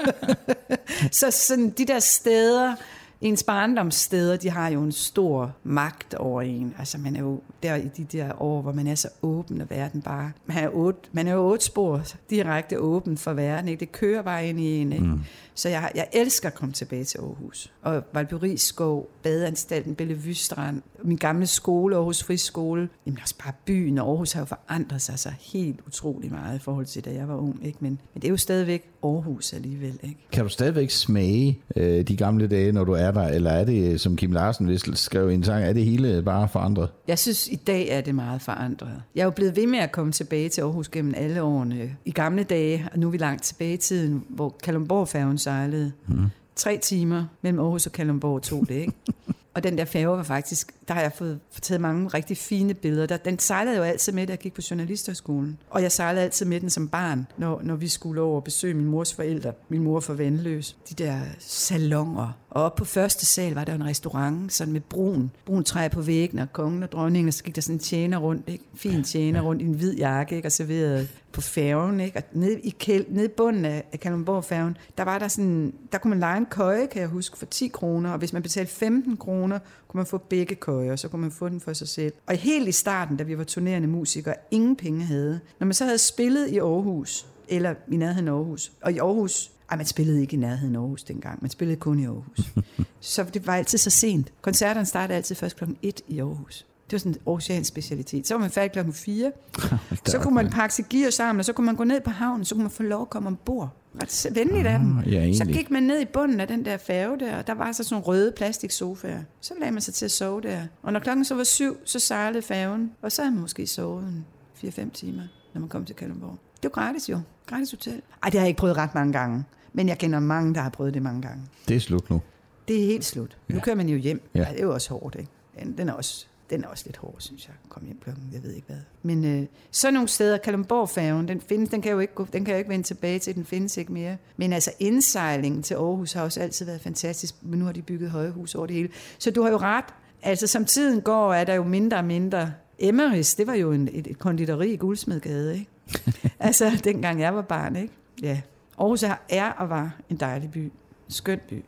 A: så sådan de der steder, ens barndomssteder, de har jo en stor magt over en. Altså man er jo der i de der år, hvor man er så åben, og verden bare... Man er, otte, man er jo otte spor direkte åben for verden, ikke? Det kører bare ind i en, ikke? Mm. Så jeg, jeg elsker at komme tilbage til Aarhus. Og Valbyri Skov, Badeanstalten, Bellevue Strand, min gamle skole, Aarhus Friskole. Jamen også bare byen, og Aarhus har jo forandret sig så helt utrolig meget i forhold til, da jeg var ung. Ikke? Men, men det er jo stadigvæk Aarhus alligevel. Ikke?
C: Kan du stadigvæk smage øh, de gamle dage, når du er der? Eller er det, som Kim Larsen vist skrev i en sang, er det hele bare forandret?
A: Jeg synes, i dag er det meget forandret. Jeg er jo blevet ved med at komme tilbage til Aarhus gennem alle årene. I gamle dage, og nu er vi langt tilbage i tiden, hvor Kalundborg-færgen sejlede. Mm. Tre timer mellem Aarhus og Kalundborg tog det, ikke? Og den der færge var faktisk, der har jeg fået taget mange rigtig fine billeder. Der, den sejlede jo altid med, da jeg gik på journalisterskolen. Og jeg sejlede altid med den som barn, når, når vi skulle over og besøge min mors forældre. Min mor for Vandløs. De der salonger. Og oppe på første sal var der en restaurant, sådan med brun, brun træ på væggen, og kongen og dronningen, og så gik der sådan en tjener rundt, ikke? fin tjener rundt i en hvid jakke, ikke? og serverede på færgen, ikke? Og nede i, kæld, nede i bunden af, af Kalundborg-færgen, der var der sådan, der kunne man lege en køje, kan jeg huske, for 10 kroner, og hvis man betalte 15 kroner, kunne man få begge køjer, så kunne man få den for sig selv. Og helt i starten, da vi var turnerende musikere, ingen penge havde. Når man så havde spillet i Aarhus, eller i nærheden af Aarhus, og i Aarhus, ej, man spillede ikke i nærheden af Aarhus dengang, man spillede kun i Aarhus. så det var altid så sent. Koncerterne startede altid først klokken 1 i Aarhus. Det var sådan en Aarhusiansk specialitet. Så var man færdig klokken 4. så kunne man pakke sig gear sammen, og så kunne man gå ned på havnen, så kunne man få lov at komme ombord. Ret venligt af dem.
C: ja, egentlig.
A: så gik man ned i bunden af den der færge der, og der var så sådan nogle røde plastiksofaer. Så lagde man sig til at sove der. Og når klokken så var syv, så sejlede færgen, og så havde man måske sovet en 4-5 timer, når man kom til Kalundborg. Det var gratis jo. Gratis hotel. Ej, det har jeg ikke prøvet ret mange gange. Men jeg kender mange, der har prøvet det mange gange.
C: Det er slut nu.
A: Det er helt slut. Nu
C: Ja.
A: kører man jo hjem.
C: Ja.
A: Ja, det er jo også hårdt, ikke? Den, den er også den er også lidt hård, synes jeg. Kom hjem klokken, jeg ved ikke hvad. Men øh, så nogle steder, Kalundborg-færgen, den, findes, den, kan jo ikke gå, den kan jeg jo ikke vende tilbage til, den findes ikke mere. Men altså indsejlingen til Aarhus har også altid været fantastisk, men nu har de bygget højhus over det hele. Så du har jo ret. Altså som tiden går, er der jo mindre og mindre. Emmeris, det var jo en, et, et konditori i Guldsmedgade, ikke? altså dengang jeg var barn, ikke? Ja. Aarhus er, er og var en dejlig by. Skøn by.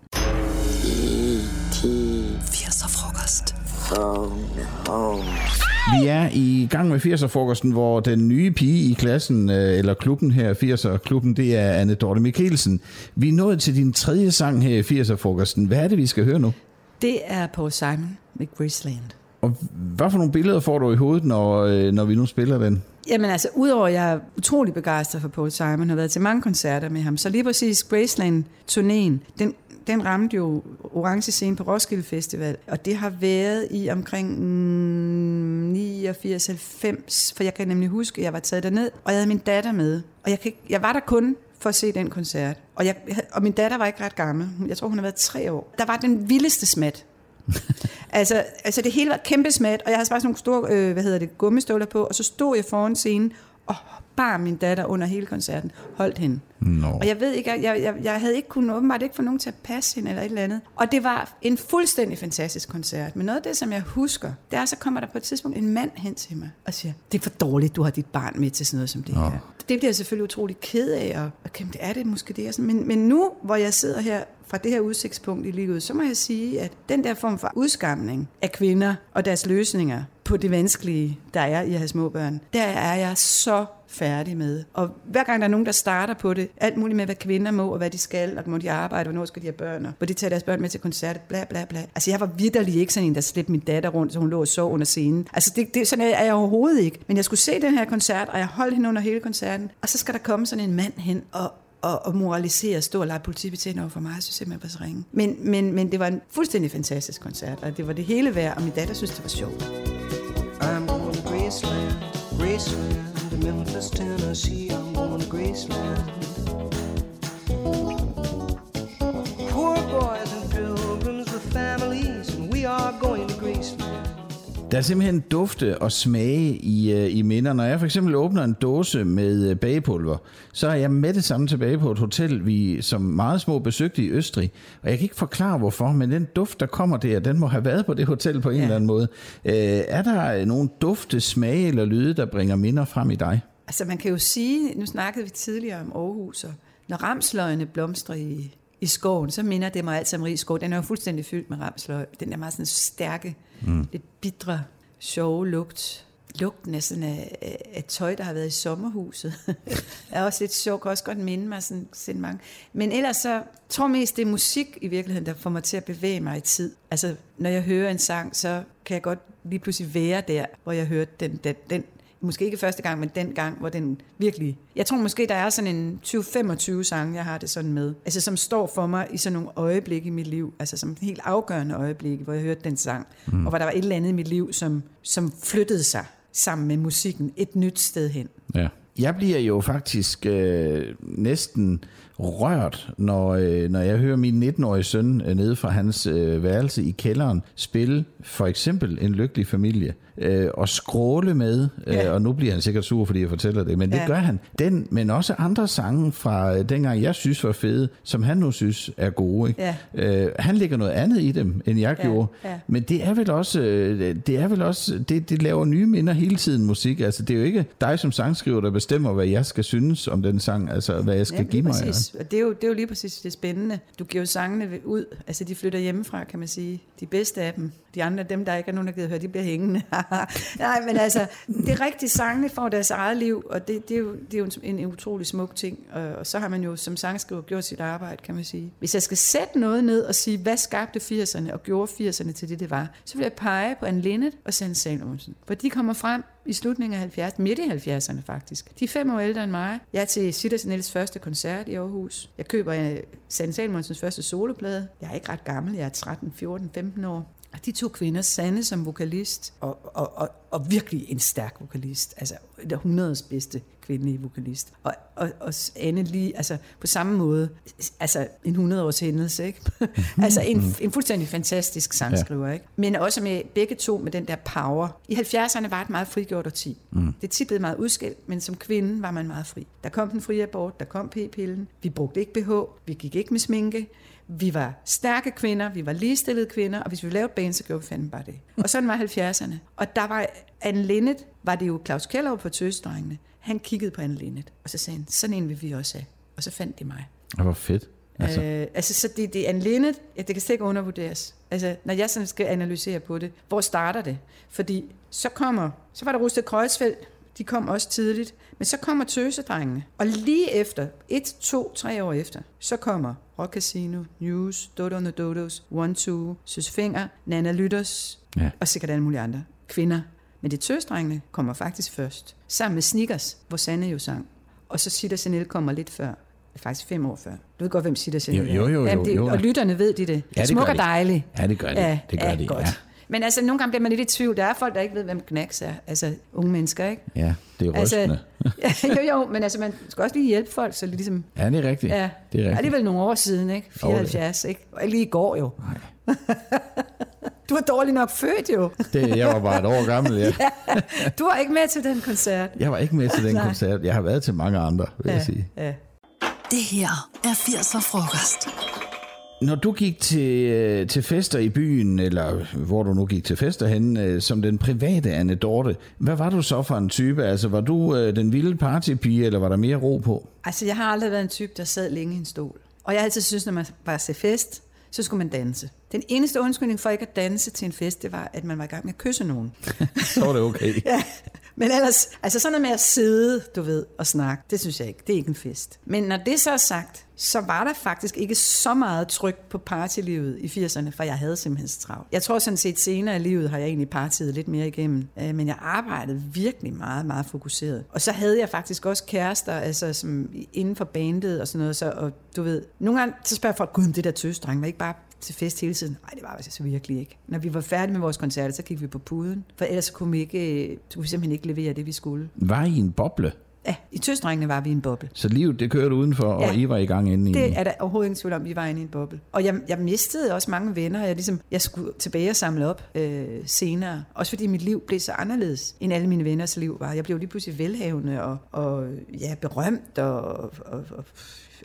B: 80'er frokost.
C: Vi er i gang med 80'er-frokosten, hvor den nye pige i klassen, øh, eller klubben her, 80'er-klubben, det er Anne Dorte Mikkelsen. Vi er nået til din tredje sang her i 80'er-frokosten. Hvad er det, vi skal høre nu?
A: Det er Paul Simon med Graceland.
C: Og hvad for nogle billeder får du i hovedet, når, øh, når vi nu spiller den?
A: Jamen altså, udover at jeg er utrolig begejstret for Paul Simon, har været til mange koncerter med ham, så lige præcis Graceland-turnéen, den, den ramte jo Orange Scene på Roskilde Festival, og det har været i omkring mm, 89-90, for jeg kan nemlig huske, at jeg var taget derned, og jeg havde min datter med, og jeg, kan, ikke- jeg var der kun for at se den koncert. Og, jeg, og min datter var ikke ret gammel. Jeg tror, hun har været tre år. Der var den vildeste smat. altså, altså det hele var kæmpe smat, og jeg havde bare sådan nogle store, øh, hvad hedder det, gummistøvler på, og så stod jeg foran scenen og bar min datter under hele koncerten, holdt hende.
C: Nå.
A: Og jeg ved ikke, jeg, jeg, jeg havde ikke kunnet åbenbart ikke få nogen til at passe hende eller et eller andet. Og det var en fuldstændig fantastisk koncert. Men noget af det, som jeg husker, det er, så kommer der på et tidspunkt en mand hen til mig og siger, det er for dårligt, du har dit barn med til sådan noget som det her. Det bliver jeg selvfølgelig utrolig ked af, og, og kæmpe, det er det måske det. Sådan. Men, men nu, hvor jeg sidder her fra det her udsigtspunkt i livet, så må jeg sige, at den der form for udskamning af kvinder og deres løsninger på det vanskelige, der er i at have små børn, der er jeg så færdig med. Og hver gang der er nogen, der starter på det, alt muligt med, hvad kvinder må, og hvad de skal, og må de arbejde, hvornår skal de have børn, og hvor de tager deres børn med til koncert, bla bla bla. Altså jeg var vidderlig ikke sådan en, der slæbte min datter rundt, så hun lå og sov under scenen. Altså det, det, sådan er jeg overhovedet ikke. Men jeg skulle se den her koncert, og jeg holdt hende under hele koncerten, og så skal der komme sådan en mand hen og og, og moralisere, stå og lege politibetjent over for mig. Jeg synes simpelthen, det var så ringe. Men, men, men det var en fuldstændig fantastisk koncert, og det var det hele værd, og min datter synes, det var sjovt.
H: I'm going to Graceland, Graceland, to Memphis, Tennessee. I'm going to Graceland.
C: Der er simpelthen dufte og smage i, øh, i minder. Når jeg for eksempel åbner en dåse med øh, bagepulver, så er jeg med det samme tilbage på et hotel, vi som meget små besøgte i Østrig. Og jeg kan ikke forklare hvorfor, men den duft, der kommer der, den må have været på det hotel på en
A: Ja.
C: eller anden måde. Øh, er der nogle dufte, smage eller lyde, der bringer minder frem i dig?
A: Altså man kan jo sige, nu snakkede vi tidligere om Aarhus, og når ramsløgene blomstrer i i skoven, så minder det mig altid om Rig Skov. Den er jo fuldstændig fyldt med ramsløg. Den er meget sådan stærke, mm. lidt bitre, sjove lugt. Lugten af, sådan af, af, tøj, der har været i sommerhuset, er også lidt sjov. Kan også godt minde mig sådan, sådan mange. Men ellers så tror jeg mest, det er musik i virkeligheden, der får mig til at bevæge mig i tid. Altså, når jeg hører en sang, så kan jeg godt lige pludselig være der, hvor jeg hørte den, den, den måske ikke første gang, men den gang, hvor den virkelig... Jeg tror måske, der er sådan en 20-25 sange, jeg har det sådan med. Altså, som står for mig i sådan nogle øjeblikke i mit liv. Altså, som helt afgørende øjeblikke, hvor jeg hørte den sang. Mm. Og hvor der var et eller andet i mit liv, som, som flyttede sig sammen med musikken et nyt sted hen.
C: Ja. Jeg bliver jo faktisk øh, næsten rørt, når, øh, når jeg hører min 19-årige søn øh, nede fra hans øh, værelse i kælderen spille for eksempel En Lykkelig Familie øh, og skråle med, øh,
A: Ja.
C: og nu bliver han sikkert sur, fordi jeg fortæller det, men det
A: Ja.
C: gør han. Den, men også andre sange fra øh, dengang, jeg synes var fede, som han nu synes er gode. Ikke?
A: Ja.
C: Øh, han lægger noget andet i dem, end jeg
A: Ja,
C: gjorde.
A: ja.
C: Men det er vel også, øh, det er vel også, det, det laver nye minder hele tiden musik. Altså det er jo ikke dig som sangskriver, der bestemmer, hvad jeg skal synes om den sang, altså hvad jeg skal
A: Jamen,
C: give mig.
A: præcis. Og det er, jo, det er jo lige præcis det spændende. Du giver jo sangene ud, altså de flytter hjemmefra, kan man sige. De bedste af dem. De andre, dem der ikke er nogen, der gider høre, de bliver hængende. Nej, men altså, det er rigtigt, sangene får deres eget liv, og det, det, er, jo, det er jo en, en utrolig smuk ting. Og, så har man jo som sangskriver gjort sit arbejde, kan man sige. Hvis jeg skal sætte noget ned og sige, hvad skabte 80'erne og gjorde 80'erne til det, det var, så vil jeg pege på Anne Linnet og Sand Salomonsen. For de kommer frem i slutningen af 70'erne, midt i 70'erne faktisk. De er fem år ældre end mig. Jeg er til Sitters Niels første koncert i Aarhus. Jeg køber øh, Sand Sanne Salmonsens første soloplade. Jeg er ikke ret gammel, jeg er 13, 14, 15 år. De to kvinder, Sanne som vokalist, og, og, og, og virkelig en stærk vokalist. Altså, det er århundredets bedste kvindelige vokalist. Og, og, og Anne lige, altså på samme måde, altså en 100 års hændelse, ikke? altså en, en fuldstændig fantastisk sangskriver, ikke? Men også med begge to med den der power. I 70'erne var et meget frigjort årti. Mm. Det er blevet meget udskilt, men som kvinde var man meget fri. Der kom den frie abort, der kom p-pillen, vi brugte ikke BH, vi gik ikke med sminke, vi var stærke kvinder, vi var ligestillede kvinder, og hvis vi lavede band, så gjorde vi fandme bare det. Og sådan var 70'erne. Og der var Anne Linnet, var det jo Claus Keller på Tøsdrengene. Han kiggede på Anne Linnet, og så sagde han, sådan en vil vi også have. Og så fandt de mig.
C: Det var fedt.
A: Altså, øh, altså så det, det er Anne Linnet, ja, det kan slet ikke undervurderes. Altså, når jeg sådan skal analysere på det, hvor starter det? Fordi så kommer, så var der Rusted Kreuzfeldt, de kom også tidligt, men så kommer tøsedrengene. Og lige efter, et, to, tre år efter, så kommer Rock Casino, News, Dodo and the Dodos, One Two, Søs Finger, Nana Lytters,
C: Ja.
A: og sikkert alle mulige andre kvinder. Men det tøsdrengene kommer faktisk først, sammen med Snickers, hvor Sanne jo sang. Og så Sitter Chanel kommer lidt før. Faktisk fem år før. Du ved godt, hvem Sitter Chanel
C: Jo, jo, jo,
A: er. Jamen, det,
C: jo, jo.
A: Og lytterne ved de det.
C: Ja, det
A: Smuk og
C: de.
A: dejlig.
C: Ja, det gør de.
A: Ja,
C: Det gør
A: ja,
C: de,
A: godt.
C: ja.
A: Men altså, nogle gange bliver man lidt i tvivl. Der er folk, der ikke ved, hvem Knacks er. Altså, unge mennesker, ikke?
C: Ja, det er
A: Altså,
C: rystende.
A: jo, jo, men altså, man skal også lige hjælpe folk, så det ligesom...
C: Ja, det er rigtigt.
A: Ja,
C: Det er
A: det er
C: rigtigt.
A: alligevel nogle år siden, ikke?
C: Jo, det er
A: 74, ikke? Og ikke lige i går, jo. du var dårlig nok født, jo.
C: Det, jeg var bare et år gammel, ja.
A: Du var ikke med til den koncert.
C: Jeg var ikke med til den
A: Nej.
C: koncert. Jeg har været til mange andre, vil jeg sige.
A: ja.
B: Det her er 80'er frokost.
C: Når du gik til, øh, til fester i byen, eller hvor du nu gik til fester hen, øh, som den private Anne Dorte, hvad var du så for en type? Altså, var du øh, den vilde partypige, eller var der mere ro på?
A: Altså, jeg har aldrig været en type, der sad længe i en stol. Og jeg har altid synes, når man var til fest, så skulle man danse. Den eneste undskyldning for ikke at danse til en fest, det var, at man var i gang med at kysse nogen.
C: Så var det okay.
A: Ja, men ellers, altså sådan noget med at sidde, du ved, og snakke, det synes jeg ikke. Det er ikke en fest. Men når det så er sagt, så var der faktisk ikke så meget tryk på partylivet i 80'erne, for jeg havde simpelthen så travlt. Jeg tror sådan set senere i livet har jeg egentlig partiet lidt mere igennem, øh, men jeg arbejdede virkelig meget, meget fokuseret. Og så havde jeg faktisk også kærester, altså som inden for bandet og sådan noget, så, og du ved, nogle gange så spørger folk, gud, det der tøsdreng var ikke bare til fest hele tiden. Nej, det var altså virkelig ikke. Når vi var færdige med vores koncerter, så gik vi på puden, for ellers kunne vi, ikke, så kunne vi simpelthen ikke levere det, vi skulle.
C: Var I en boble?
A: Ja, i tøsdrengene var vi i en boble.
C: Så livet, det kørte udenfor, og
A: Ja.
C: I var i gang inde i
A: Det er der overhovedet ingen tvivl om, vi var inde i en boble. Og jeg, jeg mistede også mange venner, og jeg, ligesom, jeg skulle tilbage og samle op øh, senere. Også fordi mit liv blev så anderledes, end alle mine venners liv var. Jeg blev lige pludselig velhavende og, og ja, berømt og, og, og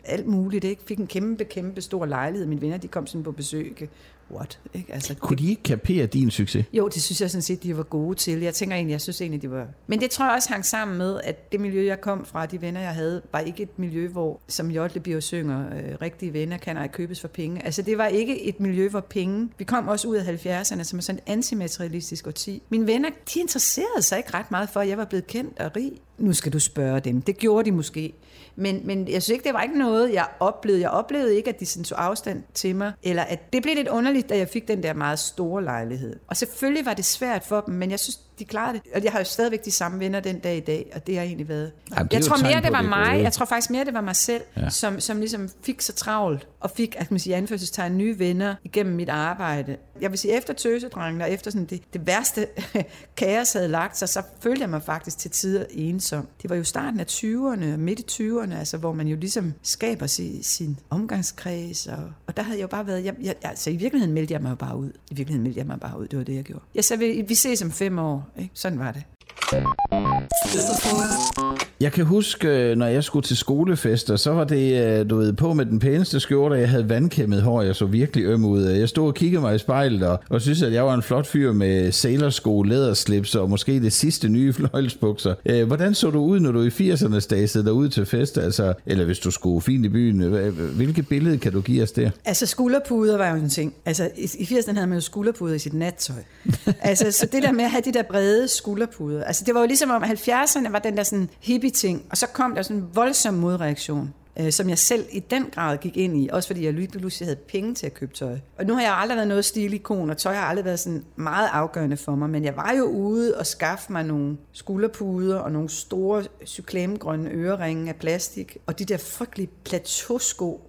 A: alt muligt. Ikke? Fik en kæmpe, kæmpe stor lejlighed. Mine venner, de kom sådan på besøg. Ikke? What? Ikke? Altså,
C: Kunne de ikke kapere din succes?
A: Jo, det synes jeg sådan set, de var gode til. Jeg tænker egentlig, jeg synes egentlig, de var... Men det tror jeg også hang sammen med, at det miljø, jeg kom fra, de venner, jeg havde, var ikke et miljø, hvor, som Jotleby synger, øh, rigtige venner kan ej købes for penge. Altså, det var ikke et miljø, hvor penge... Vi kom også ud af 70'erne, som er sådan et antimaterialistisk årti. Mine venner, de interesserede sig ikke ret meget for, at jeg var blevet kendt og rig. Nu skal du spørge dem. Det gjorde de måske. Men, men jeg synes ikke, det var ikke noget, jeg oplevede. Jeg oplevede ikke, at de sådan tog afstand til mig, eller at det blev lidt underligt, da jeg fik den der meget store lejlighed. Og selvfølgelig var det svært for dem, men jeg synes, de klarede det. Og jeg har jo stadigvæk de samme venner den dag i dag, og det har egentlig været.
C: Jamen, det
A: jeg tror mere, det var
C: det
A: mig. Jeg tror faktisk mere, det var mig selv, ja. som, som ligesom fik så travlt, og fik, at man sige, i anførselstegn, nye venner igennem mit arbejde. Jeg vil sige, efter tøsedrengen, og efter sådan det, det værste kaos havde lagt sig, så følte jeg mig faktisk til tider ensom. Det var jo starten af 20'erne, og midt i 20'erne, altså, hvor man jo ligesom skaber sin, sin omgangskreds, og, og der havde jeg jo bare været, jeg, jeg, altså i virkeligheden meldte jeg mig jo bare ud. I virkeligheden meldte jeg mig bare ud, det var det, jeg gjorde. Jeg sagde, vi, vi ses om fem år, ikke? sådan var det.
C: Jeg kan huske, øh, når jeg skulle til skolefester, så var det, øh, du ved, på med den pæneste skjorte, jeg havde vandkæmmet hår, jeg så virkelig øm ud. Jeg stod og kiggede mig i spejlet og, og synes, at jeg var en flot fyr med sailorsko, læderslips og måske det sidste nye fløjlsbukser. Øh, hvordan så du ud, når du i 80'erne stasede derud til fest? Altså, eller hvis du skulle fint i byen, Hvilke hvilket billede kan du give os der?
A: Altså skulderpuder var jo en ting. Altså i, i 80'erne havde man jo skulderpuder i sit nattøj. altså så det der med at have de der brede skulderpuder. Altså det var jo ligesom om 70'erne var den der sådan hippie-ting, og så kom der sådan en voldsom modreaktion øh, som jeg selv i den grad gik ind i, også fordi jeg lige pludselig havde penge til at købe tøj. Og nu har jeg aldrig været noget stilikon, og tøj har aldrig været sådan meget afgørende for mig, men jeg var jo ude og skaffe mig nogle skulderpuder og nogle store cyklamegrønne øreringe af plastik, og de der frygtelige plateausko,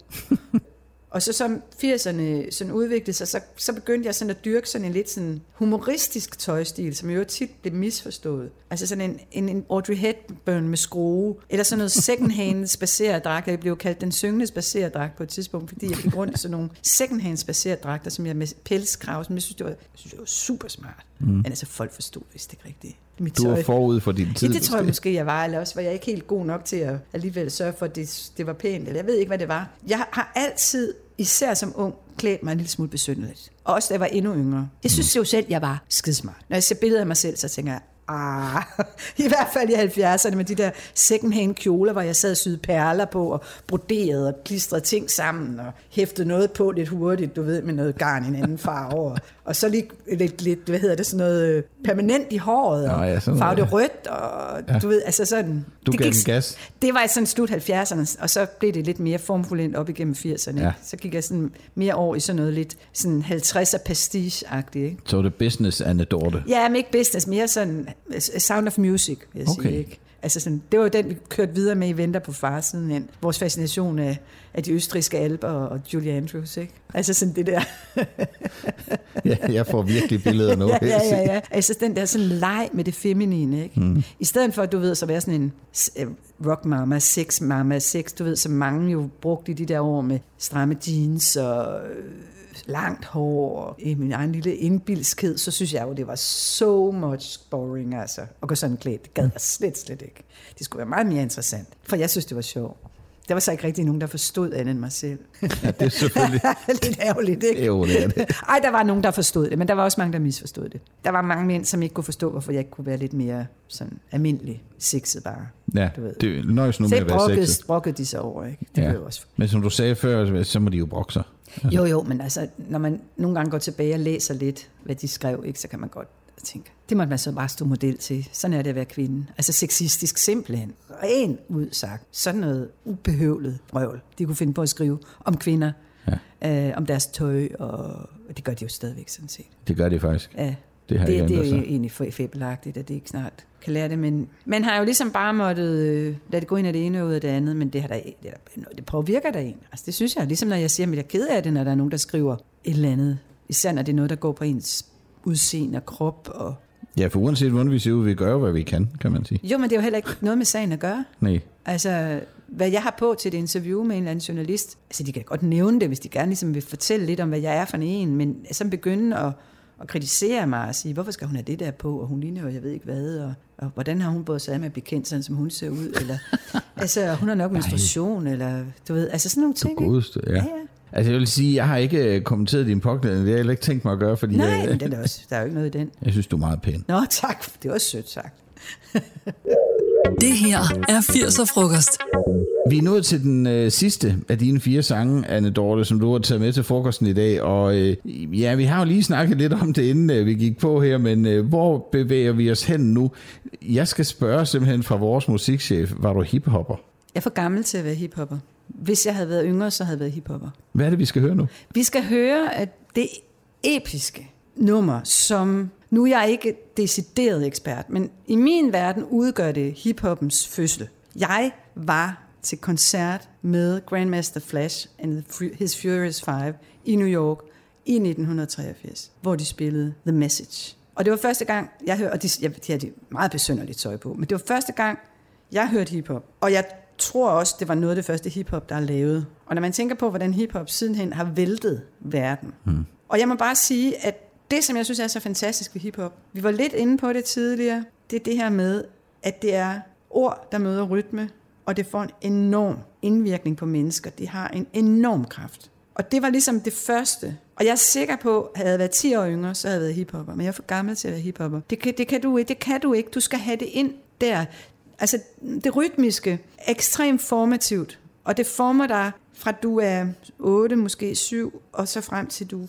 A: og så som 80'erne sådan udviklede sig, så, så begyndte jeg sådan at dyrke sådan en lidt sådan humoristisk tøjstil, som jo tit blev misforstået. Altså sådan en, en, en Audrey Hepburn med skrue, eller sådan noget second-hand spacerdragt. Jeg blev kaldt den syngende spacerdragt på et tidspunkt, fordi jeg gik rundt i sådan nogle second-hand spacerdragter, som jeg med pelskrav, som jeg synes, det var, jeg synes, det var super smart. Mm. Men altså, folk forstod vist ikke rigtigt. Mit
C: Du var
A: tøj.
C: forud for din tid.
A: Ja, det tror jeg
C: måske.
A: måske, jeg var, eller også var jeg ikke helt god nok til at alligevel sørge for, at det, det var pænt, eller jeg ved ikke, hvad det var. Jeg har altid, især som ung, klædt mig en lille smule besynderligt. Og også da jeg var endnu yngre. Jeg synes jo selv, jeg var skidesmart. Når jeg ser billeder af mig selv, så tænker jeg, Ah, i hvert fald i 70'erne med de der second-hand kjoler, hvor jeg sad og syede perler på og broderede og klistrede ting sammen og hæftede noget på lidt hurtigt, du ved, med noget garn i en anden farve. Og, og så lige lidt, lidt, hvad hedder det, sådan noget øh, permanent i håret og
C: Nå ja,
A: farve det rødt og ja. du ved, altså sådan.
C: Du
A: det
C: gav den gas.
A: Det var sådan slut 70'erne, og så blev det lidt mere formfuldendt op igennem 80'erne.
C: Ja.
A: Så gik jeg sådan mere over i sådan noget lidt sådan 50'er pastiche-agtigt, ikke?
C: Så var det business anekdote.
A: Ja, men ikke business, mere sådan Sound of Music, vil jeg
C: Okay.
A: sige. Ikke? Altså sådan, det var jo den, vi kørte videre med i Venter på far sidenhen. Vores fascination af, af de østrigske alber og Julie Andrews, ikke? Altså sådan det der.
C: Ja, jeg får virkelig billeder nu.
A: ja, ja, ja, ja. Altså den der sådan leg med det feminine, ikke? Mm. I stedet for, at du ved, så være sådan en uh, rock mama, sex mama, sex, du ved, som mange jo brugte i de der år med stramme jeans og øh, langt hår og i min egen lille indbilskhed, så synes jeg jo, det var so much boring, altså, at gå sådan klædt. Det gad jeg slet, slet ikke. Det skulle være meget mere interessant, for jeg synes, det var sjovt. Der var så ikke rigtig nogen, der forstod andet end mig selv.
C: Ja, det er selvfølgelig...
A: Lidt ærgerligt, ikke?
C: Jo, det er det.
A: Ej, der var nogen, der forstod det, men der var også mange, der misforstod det. Der var mange mænd, som ikke kunne forstå, hvorfor jeg ikke kunne være lidt mere sådan almindelig sexet bare.
C: Ja,
A: Du ved.
C: det nøjes nu med at være
A: brokkede,
C: sexet.
A: brokkede de sig over, ikke? Det
C: Ja.
A: også.
C: Men som du sagde før, så må de jo brokke sig.
A: Jo, jo, men altså, når man nogle gange går tilbage og læser lidt, hvad de skrev, ikke, så kan man godt tænke, det måtte man så bare stå model til. Sådan er det at være kvinde. Altså sexistisk simpelthen. Ren udsagt. Sådan noget ubehøvlet brøvl, de kunne finde på at skrive om kvinder, ja. øh, om deres tøj, og det gør de jo stadigvæk sådan set.
C: Det gør de faktisk.
A: Ja,
C: Det har
A: det, det er jo egentlig for fabelagtigt, at det ikke snart kan lære det, men man har jo ligesom bare måttet øh, lade det gå ind af det ene og ud af det andet, men det, har der, det, der, det påvirker der en. Altså det synes jeg, ligesom når jeg siger, at jeg er ked af det, når der er nogen, der skriver et eller andet, især når det er noget, der går på ens udseende og krop. Og...
C: Ja, for uanset hvordan vi ser ud, vi gør hvad vi kan, kan man sige.
A: Jo, men det er jo heller ikke noget med sagen at gøre.
C: Nej.
A: Altså, hvad jeg har på til et interview med en eller anden journalist, altså de kan godt nævne det, hvis de gerne ligesom vil fortælle lidt om, hvad jeg er for en, men så begynde at, at kritisere mig og sige, hvorfor skal hun have det der på, og hun ligner jo, jeg ved ikke hvad, og, og hvordan har hun både sig med at blive kendt, sådan som hun ser ud, eller altså, hun har nok menstruation, eller du ved, altså sådan nogle
C: Du
A: ting. ikke?
C: godeste, ja.
A: Ja, ja.
C: Altså jeg vil sige, jeg har ikke øh, kommenteret din påklædning, det har jeg heller ikke tænkt mig at gøre, fordi
A: Nej,
C: jeg,
A: men den er også, der er jo ikke noget i den.
C: jeg synes, du er meget pæn.
A: Nå, tak, det var sødt sagt.
B: Det her er 80'er frokost.
C: Vi er nået til den øh, sidste af dine fire sange, Anne Dorte, som du har taget med til frokosten i dag. Og øh, ja, vi har jo lige snakket lidt om det, inden øh, vi gik på her, men øh, hvor bevæger vi os hen nu? Jeg skal spørge simpelthen fra vores musikchef, var du hiphopper?
A: Jeg er for gammel til at være hiphopper. Hvis jeg havde været yngre, så havde jeg været hiphopper.
C: Hvad er det, vi skal høre nu?
A: Vi skal høre, at det episke nummer, som nu er jeg ikke decideret ekspert, men i min verden udgør det hiphoppens fødsel. Jeg var til koncert med Grandmaster Flash and His Furious Five i New York i 1983, hvor de spillede The Message. Og det var første gang, jeg hørte, og de, jeg, de havde meget besynderligt tøj på, men det var første gang, jeg hørte hiphop. Og jeg tror også, det var noget af det første hiphop, der er lavet. Og når man tænker på, hvordan hiphop sidenhen har væltet verden. Hmm. Og jeg må bare sige, at det, som jeg synes er så fantastisk ved hiphop, vi var lidt inde på det tidligere, det er det her med, at det er ord, der møder rytme, og det får en enorm indvirkning på mennesker. Det har en enorm kraft. Og det var ligesom det første. Og jeg er sikker på, at havde jeg været 10 år yngre, så havde jeg været hiphopper. Men jeg er for gammel til at være hiphopper. Det kan, det kan du ikke. Det kan du ikke. Du skal have det ind der. Altså, det rytmiske, ekstremt formativt. Og det former dig fra du er 8, måske 7, og så frem til du er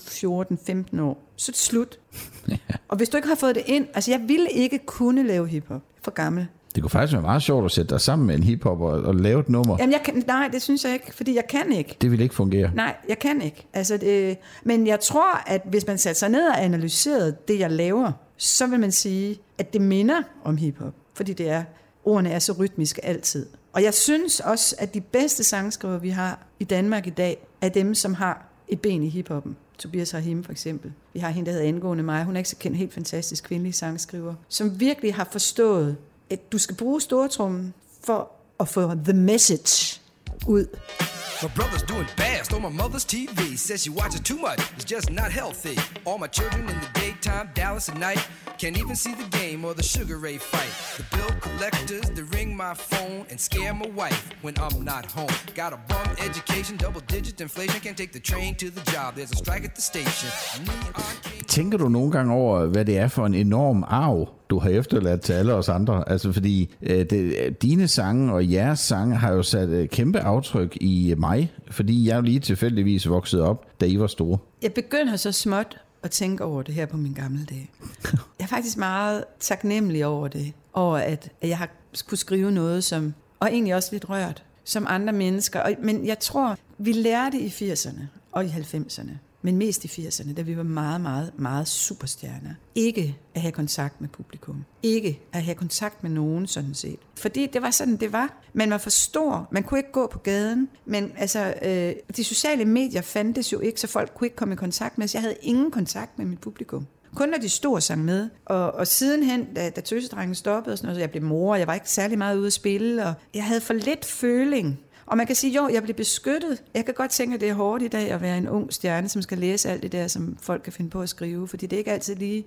A: 14-15 år. Så er det slut. Og hvis du ikke har fået det ind, altså jeg ville ikke kunne lave hiphop. For gammel.
C: Det kunne faktisk være meget sjovt at sætte dig sammen med en hiphopper og, og lave et nummer.
A: Jamen jeg kan, nej, det synes jeg ikke, fordi jeg kan ikke.
C: Det ville ikke fungere.
A: Nej, jeg kan ikke. Altså det, men jeg tror, at hvis man satte sig ned og analyserede det, jeg laver, så vil man sige, at det minder om hiphop. Fordi det er, ordene er så rytmiske altid. Og jeg synes også, at de bedste sangskriver, vi har i Danmark i dag, er dem, som har et ben i hiphoppen. Tobias Rahim for eksempel. Vi har hende, der hedder Angående mig. Hun er ikke så kendt, helt fantastisk kvindelig sangskriver, som virkelig har forstået, at du skal bruge stortrummen for at få the message ud.
I: My brother's doing fast on my mother's TV. Says she watches too much, it's just not healthy. All my children in the daytime, Dallas at night. Can't even see the game or the Sugar Ray fight. The bill collectors, they ring my phone and scare my wife when I'm not home. Got a bum education, double digit inflation. Can't take the train to the job, there's a strike at the station.
C: Tænker du nogle gange over, hvad det er for en enorm arv, du har efterladt til alle os andre? Altså fordi øh, det, dine sange og jeres sange har jo sat øh, kæmpe aftryk i mig, fordi jeg jo lige tilfældigvis vokset op, da I var store.
A: Jeg begynder så småt at tænke over det her på min gamle dag. Jeg er faktisk meget taknemmelig over det. Over at, at jeg har kunne skrive noget, som, og egentlig også lidt rørt, som andre mennesker. Og, men jeg tror, vi lærte i 80'erne og i 90'erne, men mest i 80'erne, da vi var meget, meget, meget superstjerner. Ikke at have kontakt med publikum. Ikke at have kontakt med nogen, sådan set. Fordi det var sådan, det var. Man var for stor. Man kunne ikke gå på gaden. Men altså, øh, de sociale medier fandtes jo ikke, så folk kunne ikke komme i kontakt med os. Jeg havde ingen kontakt med mit publikum. Kun når de store sang med. Og, og sidenhen, da, da tøsedrengen stoppede, og sådan noget, så jeg blev mor, og jeg var ikke særlig meget ude at spille, og jeg havde for lidt føling. Og man kan sige, jo, jeg blev beskyttet. Jeg kan godt tænke, at det er hårdt i dag at være en ung stjerne, som skal læse alt det der, som folk kan finde på at skrive, fordi det er ikke altid lige...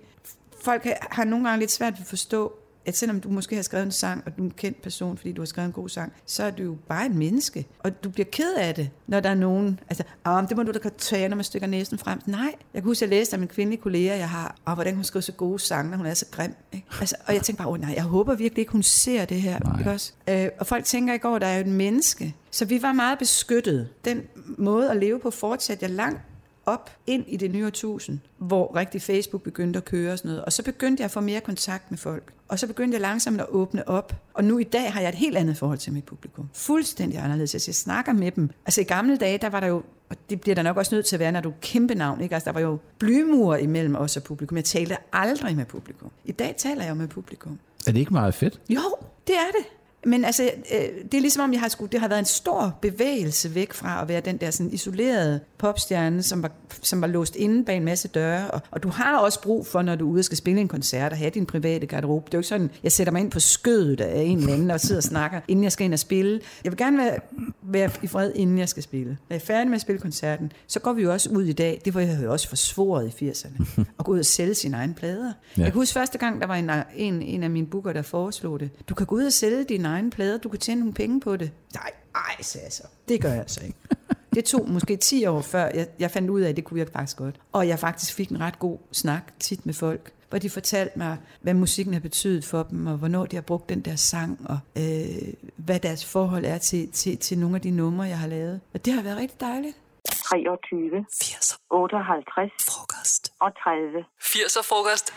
A: Folk har- har nogle gange lidt svært ved at forstå, at selvom du måske har skrevet en sang, og du er en kendt person, fordi du har skrevet en god sang, så er du jo bare et menneske. Og du bliver ked af det, når der er nogen... Altså, ah, det må du da godt tage, når man stykker næsen frem. Nej, jeg kan huske, at jeg læste om en kvindelig kollega, jeg har, og hvordan hun skriver så gode sange, når hun er så grim. Ikke? Altså, og jeg tænkte bare, oh, nej, jeg håber virkelig ikke, hun ser det her. Ikke også? Øh, og folk tænker over, at der er jo et menneske. Så vi var meget beskyttet. Den måde at leve på fortsatte jeg langt op ind i det nye årtusind, hvor rigtig Facebook begyndte at køre og sådan noget. Og så begyndte jeg at få mere kontakt med folk. Og så begyndte jeg langsomt at åbne op. Og nu i dag har jeg et helt andet forhold til mit publikum. Fuldstændig anderledes. Altså, jeg snakker med dem. Altså i gamle dage, der var der jo, og det bliver der nok også nødt til at være, når du er kæmpe navn, ikke? Altså der var jo blymur imellem os og publikum. Jeg talte aldrig med publikum. I dag taler jeg jo med publikum.
C: Er det ikke meget fedt?
A: Jo, det er det. Men altså, øh, det er ligesom om, jeg har skulle, det har været en stor bevægelse væk fra at være den der sådan isolerede popstjerne, som var, som var låst inde bag en masse døre. Og, og du har også brug for, når du er ude og skal spille en koncert, at have din private garderobe. Det er jo ikke sådan, jeg sætter mig ind på skødet af en eller anden og sidder og snakker, inden jeg skal ind og spille. Jeg vil gerne være, være i fred, inden jeg skal spille. Når jeg er færdig med at spille koncerten, så går vi jo også ud i dag. Det var jeg jo også forsvoret i 80'erne. at gå ud og sælge sine egne plader. Ja. Jeg kan huske første gang, der var en, en, en af mine booker, der foreslog det. Du kan gå ud og sælge dine egne plader. Du kan tjene nogle penge på det. Nej, ej, sagde jeg så. Det gør jeg altså ikke. Det tog måske 10 år før, jeg, jeg fandt ud af, at det kunne jeg faktisk godt. Og jeg faktisk fik en ret god snak tit med folk. hvor de fortalte mig, hvad musikken har betydet for dem, og hvornår de har brugt den der sang, og øh, hvad deres forhold er til, til, til nogle af de numre, jeg har lavet. Og det har været rigtig dejligt.
F: 23,
B: 80'er
F: 58
B: frokost.
F: og 30.
B: 80'er frokost.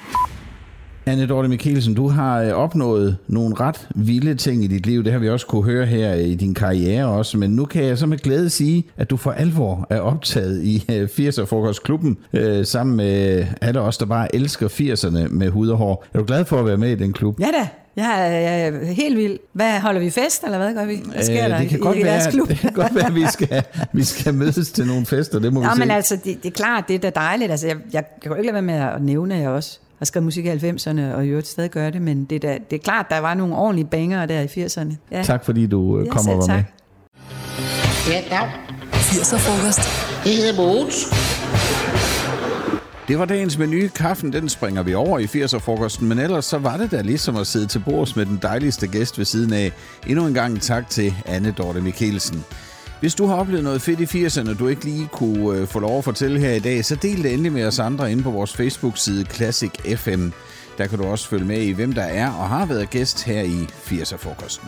C: Anne Dorte Mikkelsen, du har øh, opnået nogle ret vilde ting i dit liv. Det har vi også kunne høre her i din karriere også. Men nu kan jeg så med glæde sige, at du for alvor er optaget i øh, 80'er Frokostklubben øh, sammen med øh, alle os, der bare elsker 80'erne med hud og hår. Er du glad for at være med i den klub?
A: Ja da, jeg er, jeg er helt vild. Hvad, holder vi fest, eller hvad gør vi? Hvad sker
C: Øh,
A: der
C: det kan
A: i,
C: godt
A: i
C: være,
A: klub?
C: det kan godt være, at vi skal, vi skal mødes til nogle fester. Det må
A: Nå,
C: vi se.
A: men altså, det, det er klart, det er da dejligt. Altså, jeg, jeg kan jo ikke lade være med at nævne, at jeg også har skrevet musik i 90'erne, og i øvrigt stadig gør det, men det er, da, det er klart, der var nogle ordentlige banger der i 80'erne. Ja.
C: Tak fordi du øh,
A: Ja,
C: kommer og var med.
A: tak.
G: Ja, dag.
B: 80'er frokost.
G: Jeg hedder Mogens.
C: Det var dagens menu. Kaffen, den springer vi over i 80'er-frokosten, men ellers så var det da ligesom at sidde til bords med den dejligste gæst ved siden af. Endnu en gang tak til Anne Dorte Mikkelsen. Hvis du har oplevet noget fedt i 80'erne, du ikke lige kunne øh, få lov at fortælle her i dag, så del det endelig med os andre inde på vores Facebook-side Classic FM. Der kan du også følge med i, hvem der er og har været gæst her i 80'er-frokosten.